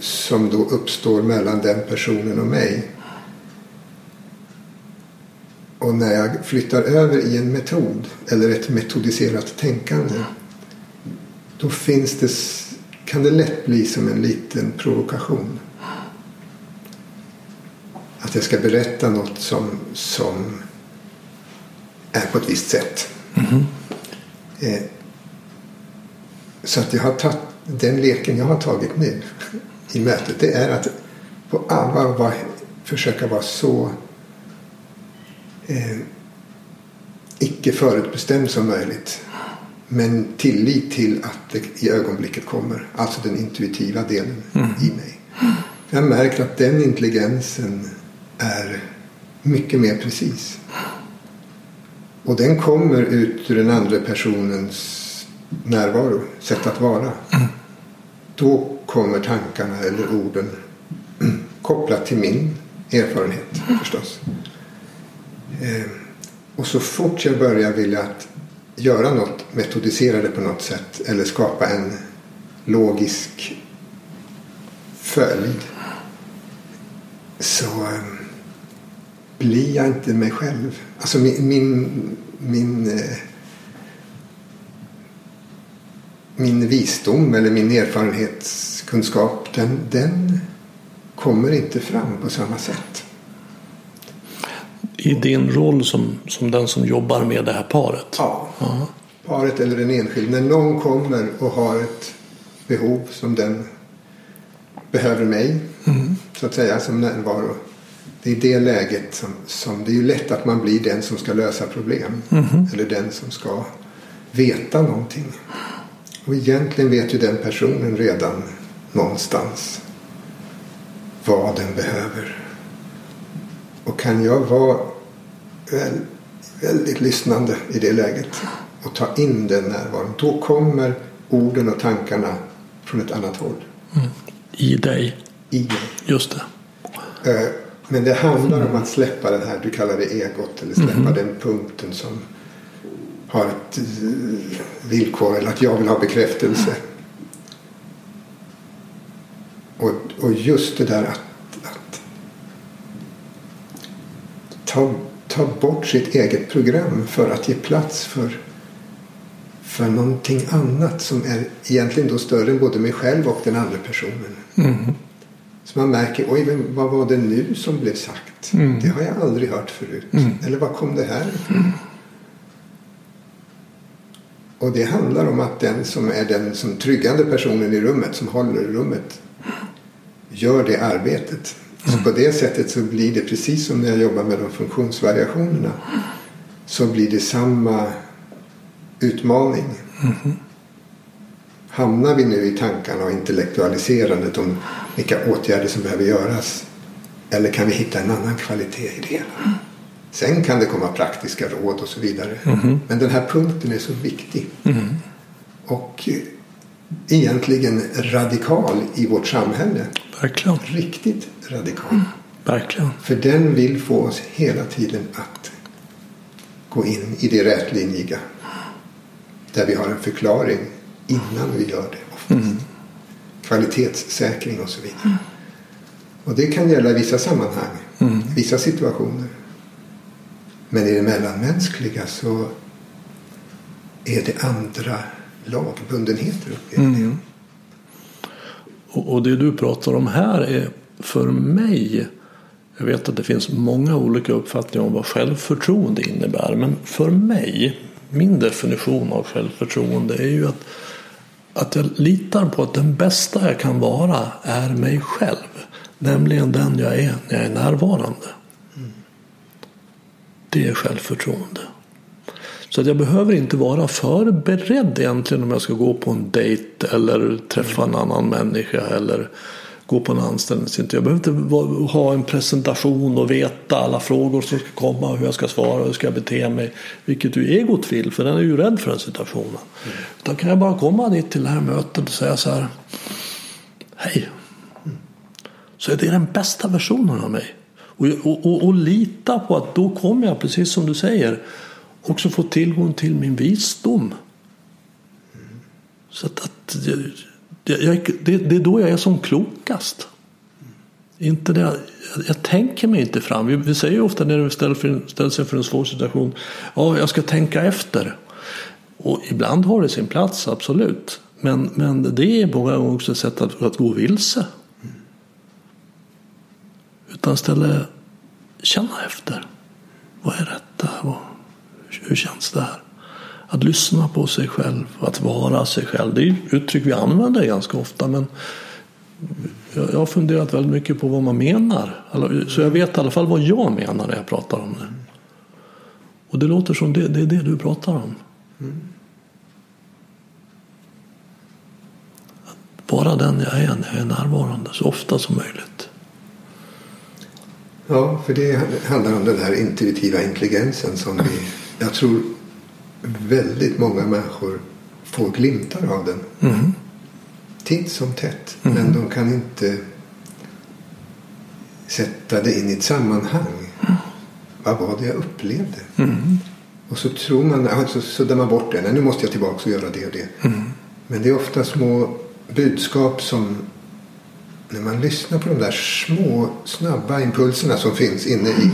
som då uppstår mellan den personen och mig. Och när jag flyttar över i en metod eller ett metodiserat tänkande då finns det, kan det lätt bli som en liten provokation. Att jag ska berätta något som, som är på ett visst sätt. Eh, så att jag har tagit den leken jag har tagit nu i mötet det är att på allvar vara, försöka vara så eh, icke förutbestämd som möjligt. Men tillit till att det i ögonblicket kommer. Alltså den intuitiva delen mm. i mig. Jag har märkt att den intelligensen är mycket mer precis. Och den kommer ut ur den andra personens närvaro, sätt att vara. Mm. Då kommer tankarna eller orden kopplat till min erfarenhet mm. förstås. Eh, och så fort jag börjar vilja att göra något, metodisera det på något sätt eller skapa en logisk följd så eh, blir jag inte mig själv. Alltså min, min, min, eh, min visdom eller min erfarenhetskunskap den, den kommer inte fram på samma sätt. I din roll som, som den som jobbar med det här paret? Ja, Aha. paret eller den enskilde. När någon kommer och har ett behov som den behöver mig mm. så att säga som närvaro. Det är det läget som, som det är ju lätt att man blir den som ska lösa problem. Mm. Eller den som ska veta någonting. Och egentligen vet ju den personen redan någonstans vad den behöver. Och kan jag vara väldigt lyssnande i det läget och ta in den närvaron. Då kommer orden och tankarna från ett annat håll. Mm. I dig. I dig. Just det. Eh, men det handlar om att släppa den här, du kallar det egot, eller släppa mm. den punkten som har ett eh, villkor eller att jag vill ha bekräftelse. Och, och just det där att, att ta, ta bort sitt eget program för att ge plats för, för någonting annat som är egentligen då större än både mig själv och den andra personen. Mm. Så man märker, oj, vad var det nu som blev sagt? Mm. Det har jag aldrig hört förut. Mm. Eller var kom det här ifrån? Och det handlar om att den som är den som tryggande personen i rummet, som håller rummet, gör det arbetet. Så mm. på det sättet så blir det precis som när jag jobbar med de funktionsvariationerna. Så blir det samma utmaning. Mm. Hamnar vi nu i tankarna och intellektualiserandet om vilka åtgärder som behöver göras? Eller kan vi hitta en annan kvalitet i det hela? Sen kan det komma praktiska råd och så vidare. Mm. Men den här punkten är så viktig. Mm. Och eh, egentligen radikal i vårt samhälle. Verkligen. Riktigt radikal. Mm. Verkligen. För den vill få oss hela tiden att gå in i det rätlinjiga. Där vi har en förklaring innan vi gör det. Mm. Kvalitetssäkring och så vidare. Mm. Och det kan gälla i vissa sammanhang, mm. vissa situationer. Men i det mellanmänskliga så är det andra lagbundenheter mm. och, och det du pratar om här är för mig jag vet att det finns många olika uppfattningar om vad självförtroende innebär. Men för mig, min definition av självförtroende är ju att, att jag litar på att den bästa jag kan vara är mig själv. Nämligen den jag är när jag är närvarande. Det är självförtroende. Så att jag behöver inte vara förberedd egentligen om jag ska gå på en dejt eller träffa en annan människa eller gå på en anställningsintervju. Jag behöver inte ha en presentation och veta alla frågor som ska komma, hur jag ska svara, hur jag ska bete mig. Vilket ju egot vill, för den är ju rädd för den situationen. Mm. Då kan jag bara komma dit till det här mötet och säga så här. Hej. Så är det den bästa versionen av mig. Och, och, och, och lita på att då kommer jag, precis som du säger, också få tillgång till min visdom. Så att, att jag, jag, det, det, är då jag är som klokast. Inte det, jag, jag tänker mig inte fram. Vi, vi säger ofta när vi ställs inför en svår situation. Ja, jag ska tänka efter. Och ibland har det sin plats, absolut. Men, men det är många gånger också ett sätt att, att gå vilse. Utan istället känna efter. Vad är detta? Hur känns det här? Att lyssna på sig själv, att vara sig själv. Det är uttryck vi använder ganska ofta men jag har funderat väldigt mycket på vad man menar. Så jag vet i alla fall vad jag menar när jag pratar om det. Och det låter som det, det är det du pratar om. Att vara den jag är när jag är närvarande så ofta som möjligt. Ja, för det handlar om den här intuitiva intelligensen som vi, jag tror väldigt många människor får glimtar av den. Mm. Titt som tätt. Mm. Men de kan inte sätta det in i ett sammanhang. Mm. Vad var det jag upplevde? Mm. Och så tror man, alltså suddar man bort det. Nej, nu måste jag tillbaka och göra det och det. Mm. Men det är ofta små budskap som när man lyssnar på de där små snabba impulserna som finns inne i,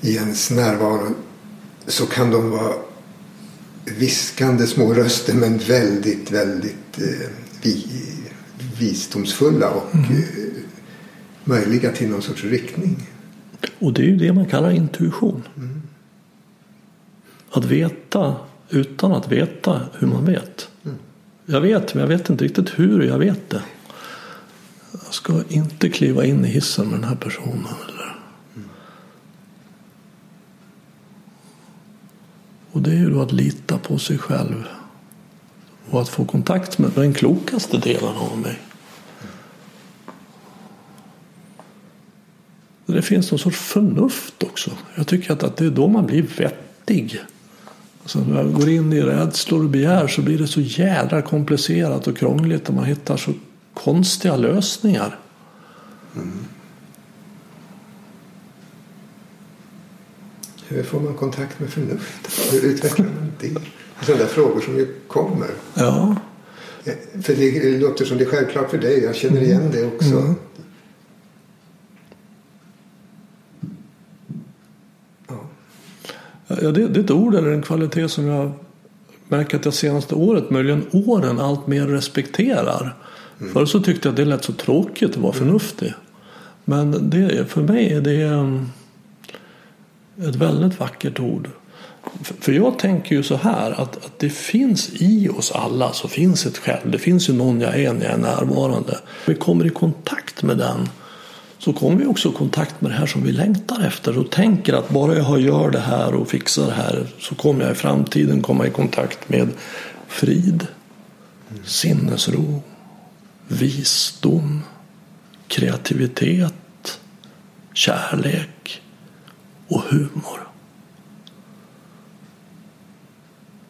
i ens närvaro så kan de vara viskande små röster men väldigt, väldigt eh, vi, visdomsfulla och mm. eh, möjliga till någon sorts riktning. Och det är ju det man kallar intuition. Mm. Att veta utan att veta hur man vet. Mm. Jag vet, men jag vet inte riktigt hur jag vet det. Jag ska inte kliva in i hissen med den här personen. Eller? Mm. Och det är ju då att lita på sig själv. Och att få kontakt med den klokaste delen av mig. Det finns någon sorts förnuft också. Jag tycker att, att det är då man blir vettig. Alltså när man går in i rädslor och begär så blir det så jädra komplicerat och krångligt och man hittar så konstiga lösningar. Mm. Hur får man kontakt med förnuftet? Hur utvecklar man det? Sådana frågor som ju kommer. Ja. För det låter som det är självklart för dig. Jag känner igen det också. Mm. Ja, det, det är ett ord eller en kvalitet som jag märker att jag senaste året, möjligen åren, allt mer respekterar. Mm. Förr så tyckte jag att det lät så tråkigt att vara mm. förnuftig. Men det, för mig är det ett väldigt vackert ord. För jag tänker ju så här att, att det finns i oss alla så finns ett själv. Det finns ju någon jag är när jag är närvarande. Vi kommer i kontakt med den så kommer vi också i kontakt med det här som vi längtar efter och tänker att bara jag gör det här och fixar det här så kommer jag i framtiden komma i kontakt med frid, sinnesro, visdom, kreativitet, kärlek och humor.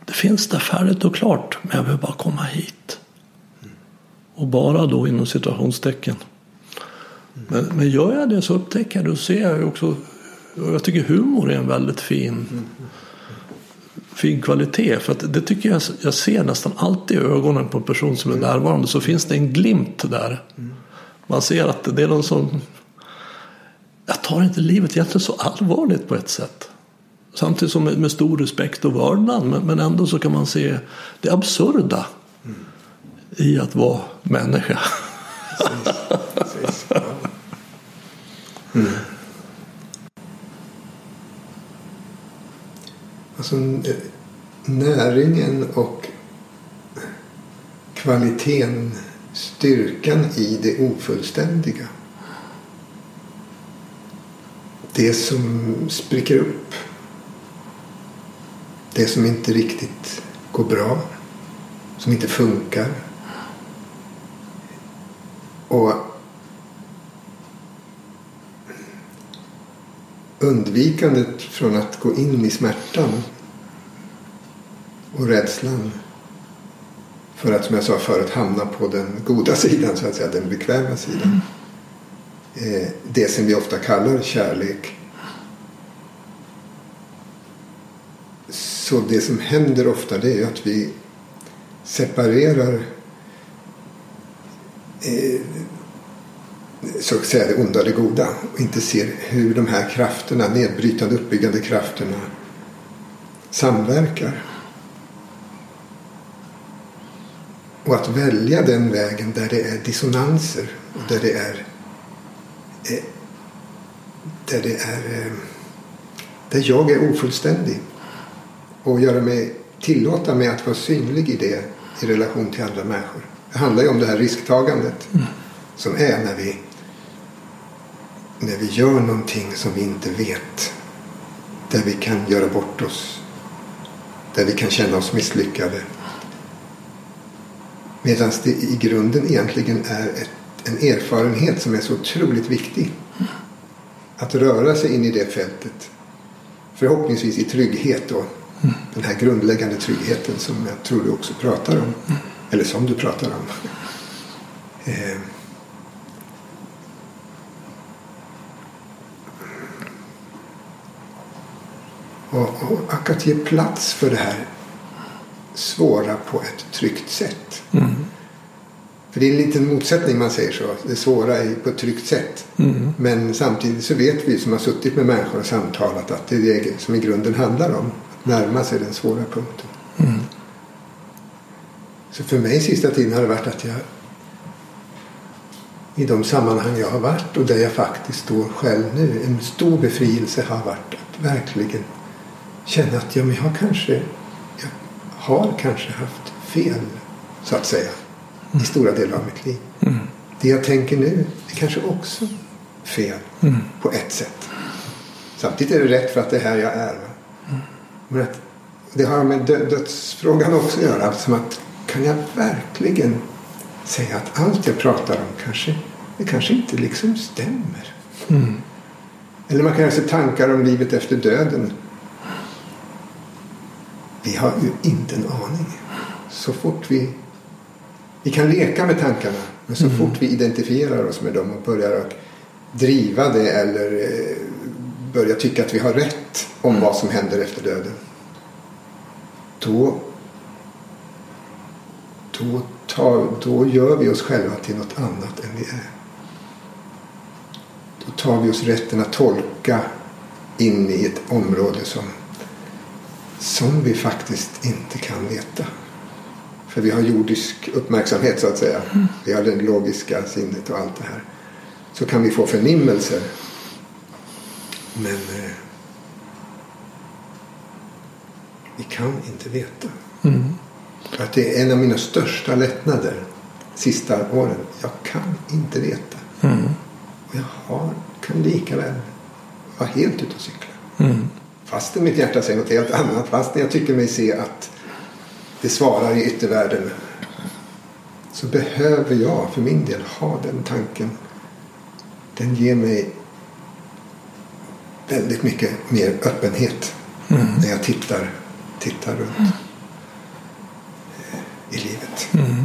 Det finns där färdigt och klart men jag behöver bara komma hit. Och bara då inom situationstecken men, men gör jag det så upptäcker jag det och ser jag också och jag tycker humor är en väldigt fin mm fin kvalitet. För att det tycker jag jag ser nästan alltid i ögonen på en person som är närvarande så finns det en glimt där. Man ser att det är någon som jag tar inte livet egentligen så allvarligt på ett sätt. Samtidigt som med, stor respekt och vördnad men, ändå så kan man se det absurda i att vara människa. Precis. Precis. Mm. Alltså näringen och kvaliteten, styrkan i det ofullständiga. Det som spricker upp. Det som inte riktigt går bra. Som inte funkar. Och undvikandet från att gå in i smärtan och rädslan för att, som jag sa förut, hamna på den goda sidan, så att säga, den bekväma sidan. Mm. Det som vi ofta kallar kärlek. Så det som händer ofta det är att vi separerar eh, så att säga det onda och det goda och inte ser hur de här krafterna, nedbrytande uppbyggande krafterna samverkar. Och att välja den vägen där det är dissonanser och där det är eh, där det är eh, där jag är ofullständig och göra mig tillåta mig att vara synlig i det i relation till andra människor. Det handlar ju om det här risktagandet Mm. som är när vi, när vi gör någonting som vi inte vet. Där vi kan göra bort oss. Där vi kan känna oss misslyckade. Medan det i grunden egentligen är ett, en erfarenhet som är så otroligt viktig. Att röra sig in i det fältet. Förhoppningsvis i trygghet då. Den här grundläggande tryggheten som jag tror du också pratar om. Eller som du pratar om. Eh. Och, och att ge plats för det här svåra på ett tryggt sätt. Mm. För det är en liten motsättning man säger så. Det svåra är på ett tryggt sätt. Mm. Men samtidigt så vet vi som har suttit med människor och samtalat att det är det som i grunden handlar om. Att närma sig den svåra punkten. Mm. Så för mig sista tiden har det varit att jag i de sammanhang jag har varit och där jag faktiskt står själv nu. En stor befrielse har varit att verkligen känna att ja, men jag kanske har kanske haft fel så att säga i stora delar av mitt liv. Mm. Det jag tänker nu är kanske också fel Mm. på ett sätt. Samtidigt är det rätt för att det är här jag är. Va? Men att det har med dö- dödsfrågan också att göra. Som att kan jag verkligen säga att allt jag pratar om kanske, det kanske inte liksom stämmer. Mm. Eller man kan ha sig tankar om livet efter döden. Vi har ju inte en aning. Så fort vi... Vi kan leka med tankarna. Men så fort vi identifierar oss med dem och börjar att driva det eller eh, börjar tycka att vi har rätt om vad som händer efter döden. Då, då, tar, då gör vi oss själva till något annat än vi är. Då tar vi oss rätten att tolka in i ett område som, som vi faktiskt inte kan veta. För vi har jordisk uppmärksamhet så att säga. Vi har det logiska sinnet och allt det här. Så kan vi få förnimmelser. Men eh, vi kan inte veta. Mm. Att det är en av mina största lättnader sista åren. Jag kan inte veta. Mm. Och jag har, kan lika väl vara helt ute och cykla. Mm. Fastän mitt hjärta säger något helt annat. Fastän jag tycker mig se att det svarar i yttervärlden. Så behöver jag för min del ha den tanken. Den ger mig väldigt mycket mer öppenhet Mm. när jag tittar, tittar runt eh, i livet. Mm.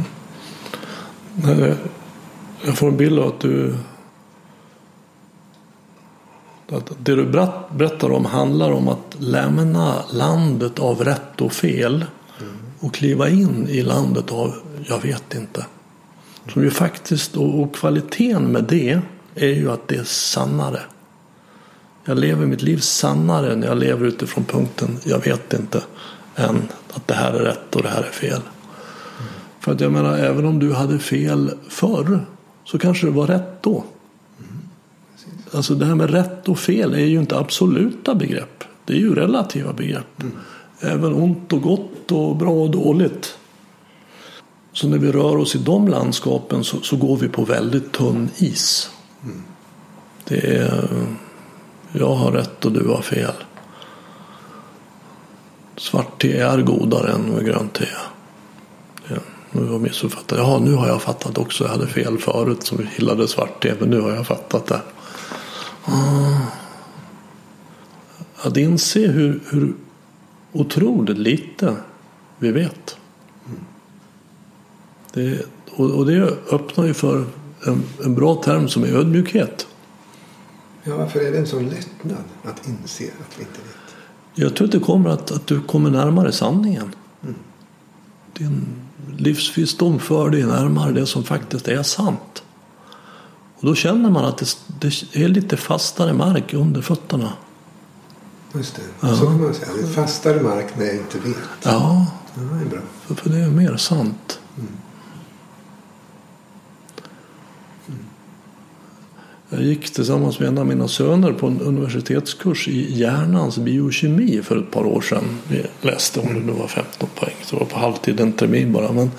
Jag får en bild av att du att det du berättar om handlar om att lämna landet av rätt och fel och kliva in i landet av jag vet inte. Som ju faktiskt, och, och kvaliteten med det är ju att det är sannare. Jag lever mitt liv sannare när jag lever utifrån punkten jag vet inte än att det här är rätt och det här är fel. För att jag menar, även om du hade fel förr så kanske det var rätt då. Alltså det här med rätt och fel är ju inte absoluta begrepp. Det är ju relativa begrepp. Även ont och gott och bra och dåligt. Så när vi rör oss i de landskapen så, så går vi på väldigt tunn is. Det är jag har rätt och du har fel. Svart te är godare än grönt te. Ja, nu har jag missuppfattat. Jaha, nu har jag fattat också. Jag hade fel förut som gillade svart te. Men nu har jag fattat det. Ah. Att inse hur, hur otroligt lite vi vet. Det, och, och det öppnar ju för en, en bra term som är ödmjukhet. Ja, varför är det en sån lättnad att inse att vi inte vet? Jag tror att det kommer att, att du kommer närmare sanningen. Din livsvisdom för dig närmare det som faktiskt är sant. Då känner man att det, det är lite fastare mark under fötterna. Just det, Ja. så kan man säga. Det är fastare mark när jag inte vet. Ja, det är bra. för, för det är mer sant. Jag gick tillsammans med en av mina söner på en universitetskurs i hjärnans biokemi för ett par år sedan. Vi läste om det nu var 15 poäng, så det var på halvtid en termin bara. Men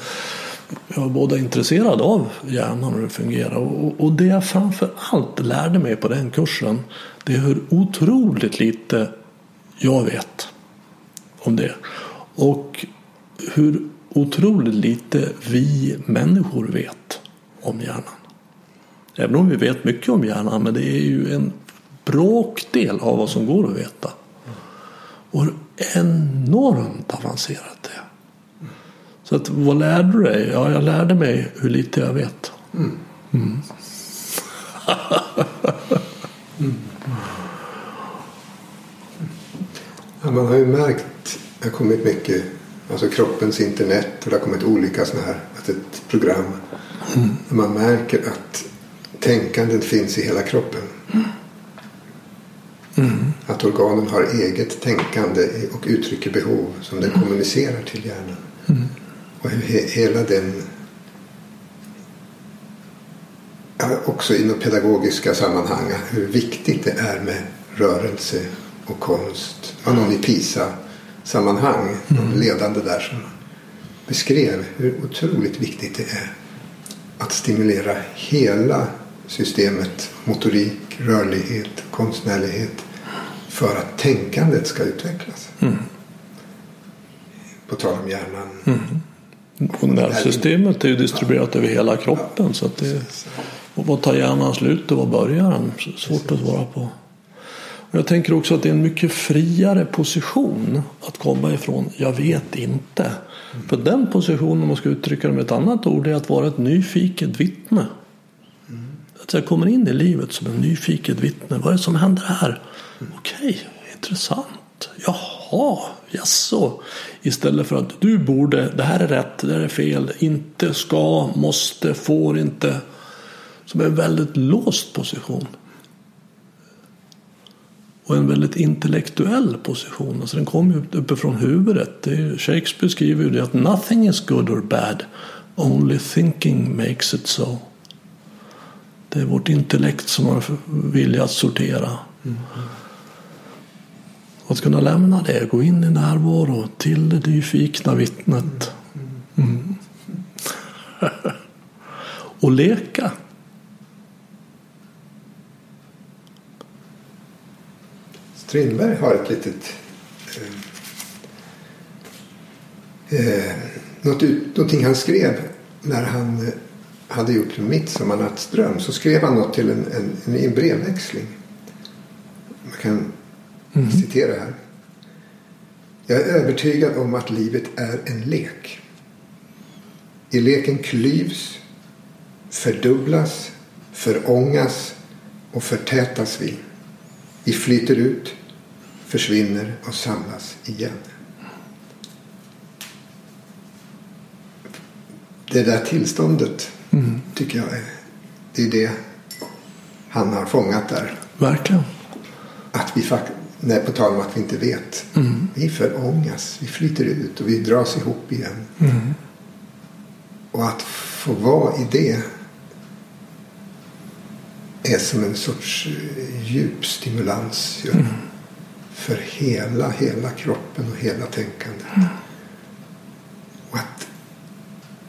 jag var båda intresserade av hjärnan och hur det fungerar. Och, och det jag framför allt lärde mig på den kursen det är hur otroligt lite jag vet om det. Och hur otroligt lite vi människor vet om hjärnan. Även om vi vet mycket om hjärnan, men det är ju en bråkdel av vad som går att veta. Och hur enormt avancerat. Så att, vad lärde du dig? Ja, jag lärde mig hur lite jag vet. Mm. Mm. ja, man har ju märkt, det har kommit mycket, alltså kroppens internet och det har kommit olika sådana här, alltså ett program. Mm. Man märker att tänkandet finns i hela kroppen. Mm. Att organen har eget tänkande och uttrycker behov som den kommunicerar till hjärnan. Mm. Och hur hela den också inom pedagogiska sammanhang hur viktigt det är med rörelse och konst. Det var någon i PISA-sammanhang, mm. ledande där som beskrev hur otroligt viktigt det är att stimulera hela systemet motorik, rörlighet, konstnärlighet för att tänkandet ska utvecklas. Mm. På tal om hjärnan. Mm. Och nervsystemet är ju distribuerat över hela kroppen. Så att det, och vad tar hjärnan slut och vad börjar den? Svårt att svara på. Och jag tänker också att det är en mycket friare position att komma ifrån jag vet inte. För den positionen, om man ska uttrycka det med ett annat ord, är att vara ett nyfiket vittne. Att jag kommer in i livet som en nyfiket vittne. Vad är det som händer här? Okej, intressant. Jaha, jaså? Istället för att du borde, det här är rätt, det här är fel, inte, ska, måste, får inte. Som är en väldigt låst position. Och en väldigt intellektuell position. Alltså den kommer ju uppifrån huvudet. Det Shakespeare skriver ju det att nothing is good or bad. Only thinking makes it so. Det är vårt intellekt som har vilja att sortera. Mm. Att kunna lämna det, gå in i närvaro till det nyfikna vittnet. Mm. och leka. Strindberg har ett litet eh, eh, något ut, någonting han skrev när han eh, hade gjort en midsommarnattsdröm så skrev han något till en, en, en brevväxling. Man kan mm. citera här. Jag är övertygad om att livet är en lek. I leken klyvs, fördubblas, förångas och förtätas vi. Vi flyter ut, försvinner och samlas igen. Det där tillståndet mm. tycker jag är det, är det han har fångat där. Verkligen. Att vi Nej, på tal om att vi inte vet. Mm. Vi förångas, vi flyter ut och vi dras ihop igen. Mm. Och att få vara i det är som en sorts eh, djup stimulans ja, mm. för hela, hela kroppen och hela tänkandet. Mm. Och att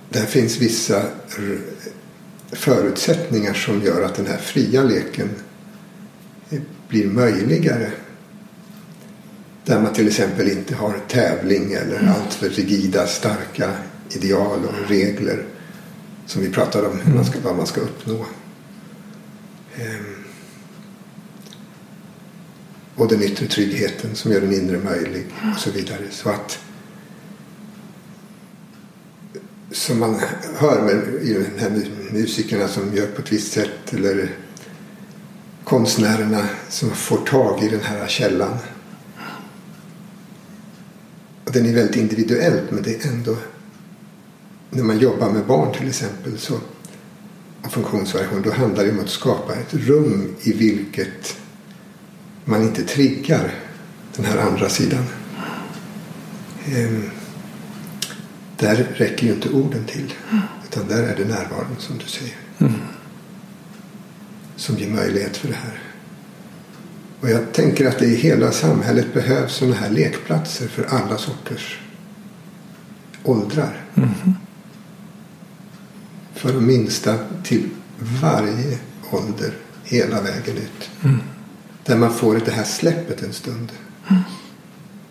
där finns vissa förutsättningar som gör att den här fria leken blir möjligare där man till exempel inte har tävling eller mm. alltför rigida starka ideal och regler som vi pratade om hur man ska, vad man ska uppnå. Ehm. Och den yttre tryggheten som gör den inre möjlig och så vidare. Så att som man hör med i de här musikerna som gör på ett visst sätt eller konstnärerna som får tag i den här källan den är väldigt individuellt men det är ändå när man jobbar med barn till exempel så och funktionsvariation då handlar det om att skapa ett rum i vilket man inte triggar den här andra sidan. Ehm, där räcker ju inte orden till utan där är det närvaron som du säger. Mm. som ger möjlighet för det här. Och jag tänker att det i hela samhället behövs sådana här lekplatser för alla sorters åldrar. Mm. För de minsta till varje ålder hela vägen ut. Mm. Där man får det här släppet en stund.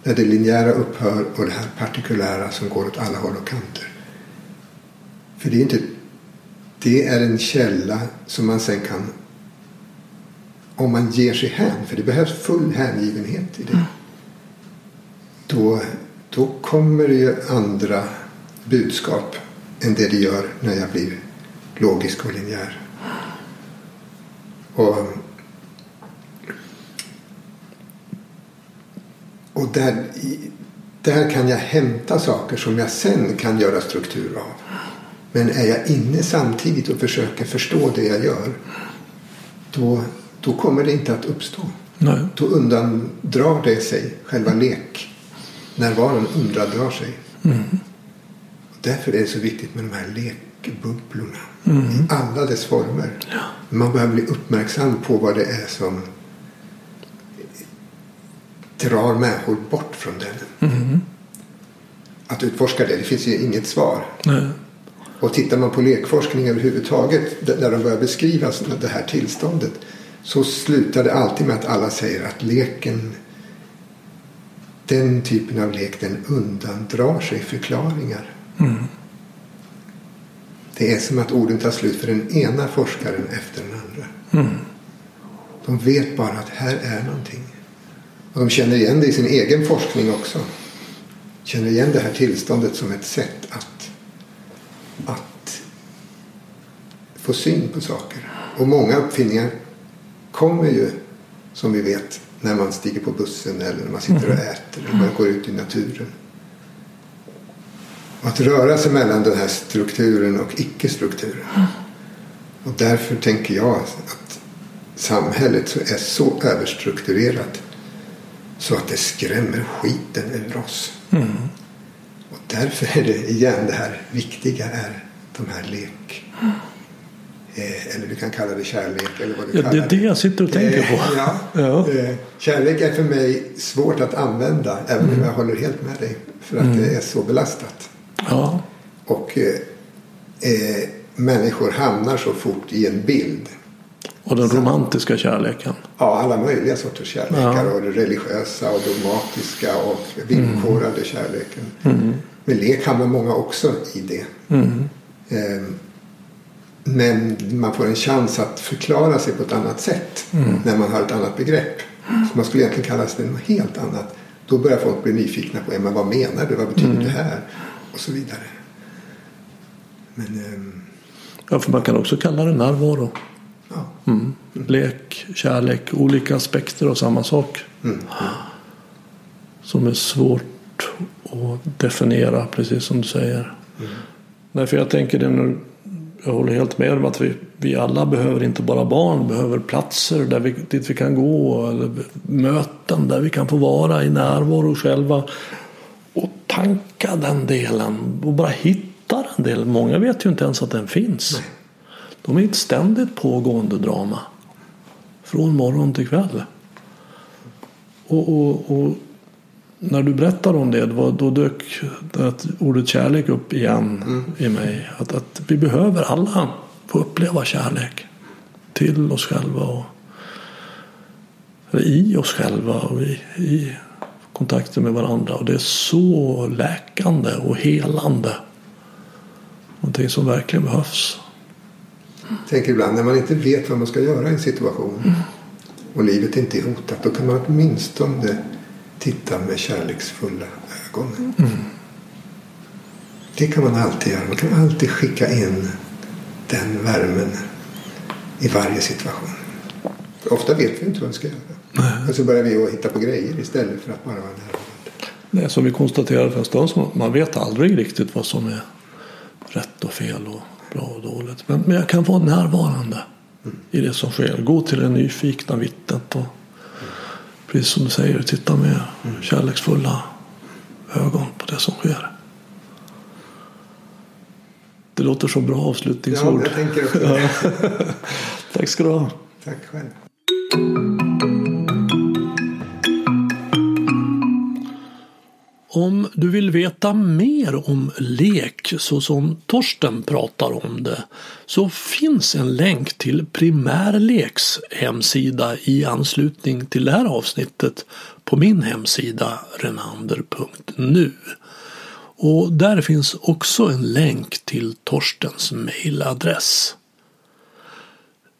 Där det linjära upphör och det här partikulära som går åt alla håll och kanter. För det är inte det är en källa som man sen kan om man ger sig hän, för det behövs full hängivenhet i det. Då, då kommer det ju andra budskap än det det gör när jag blir logisk och linjär. Och, och där, där kan jag hämta saker som jag sen kan göra struktur av. Men är jag inne samtidigt och försöker förstå det jag gör då, då kommer det inte att uppstå. Nej. Då undandrar det sig själva lek. Närvaron undandrar sig. Mm. Därför är det så viktigt med de här lekbubblorna Mm. i alla dess former. Man behöver bli uppmärksam på vad det är som drar människor bort från den. Mm. Att utforska det, det finns ju inget svar. Nej. Och tittar man på lekforskning överhuvudtaget där de börjar beskriva det här tillståndet så slutar det alltid med att alla säger att leken den typen av lek den undandrar sig förklaringar. Mm. Det är som att orden tar slut för den ena forskaren efter den andra. Mm. De vet bara att här är någonting. Och de känner igen det i sin egen forskning också. Känner igen det här tillståndet som ett sätt att, att få syn på saker. Och många uppfinningar kommer ju, som vi vet, när man stiger på bussen eller när man sitter och äter eller när man går ut i naturen. Att röra sig mellan den här strukturen och icke-strukturen. Och därför tänker jag att samhället är så överstrukturerat så att det skrämmer skiten ur oss. Mm. Och därför är det igen det här viktiga är de här lek. Eh, eller du kan kalla det kärlek eller vad du Ja, kallar det är det jag sitter och tänker Eh, på. Ja. Ja. Eh, Kärlek är för mig svårt att använda även om jag håller helt med dig. För att det är så belastat. Ja. Och människor hamnar så fort i en bild. Och den romantiska kärleken. Ja, alla möjliga sorters kärlekar. Ja. Och det religiösa och dogmatiska och villkorade kärleken. Mm. Men lek hamnar många också i det. Mm. Men man får en chans att förklara sig på ett annat sätt Mm. när man har ett annat begrepp. Så man skulle egentligen kalla det något helt annat. Då börjar folk bli nyfikna på men vad menar du? Vad betyder Mm. det här? Och så vidare. Men ehm, Ja, för man kan också kalla det närvaro. ja. Mm. Lek, kärlek, olika aspekter av samma sak. Mm. Som är svårt att definiera, precis som du säger. Nej, för jag tänker det nu, jag håller helt med om att vi, vi alla behöver inte bara barn, behöver platser där vi, dit vi kan gå, eller möten där vi kan få vara i närvaro själva. Och tanka den delen och bara hitta den delen. Många vet ju inte ens att den finns. De är ett ständigt pågående drama. Från morgon till kväll. Och, och, och när du berättar om det, då, dök det ordet kärlek upp igen i mig. Att, att vi behöver alla få uppleva kärlek. Till oss själva och eller i oss själva och i, i kontakten med varandra. Och det är så läkande och helande. Någonting som verkligen behövs. tänker ibland när man inte vet vad man ska göra i en situation och livet inte är hotat. Då kan man åtminstone titta med kärleksfulla ögon. Det kan man alltid göra. Man kan alltid skicka in den värmen i varje situation. Ofta vet vi inte vad vi ska göra. Och så börjar vi att hitta på grejer istället för att bara vara närvarande. Är som vi konstaterade för en stund sedan. Man vet aldrig riktigt vad som är rätt och fel och bra och dåligt. Men, men jag kan vara närvarande i det som sker. Gå till det nyfikna vittnet och precis som du säger, titta med kärleksfulla ögon på det som sker. Det låter så bra Ja, avslutningsord. jag tänker också det. Tack ska du ha. Tack själv. Om du vill veta mer om lek så som Torsten pratar om det så finns en länk till Primärleks hemsida i anslutning till det här avsnittet på min hemsida renander.nu. Och där finns också en länk till Torstens mejladress.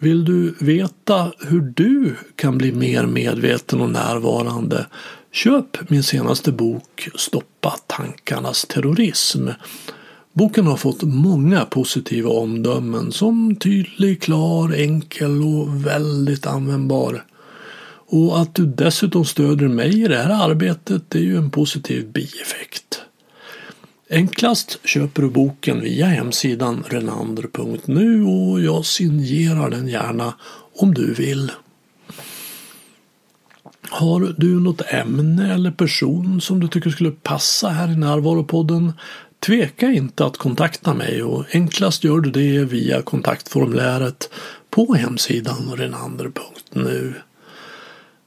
vill du veta hur du kan bli mer medveten och närvarande? Köp min senaste bok Stoppa tankarnas terrorism. Boken har fått många positiva omdömen som tydlig, klar, enkel och väldigt användbar. Och att du dessutom stöder mig i det här arbetet är ju en positiv bieffekt. Enklast köper du boken via hemsidan renander.nu och jag signerar den gärna om du vill. Har du något ämne eller person som du tycker skulle passa här i Närvaropodden? Tveka inte att kontakta mig och enklast gör du det via kontaktformuläret på hemsidan renander.nu.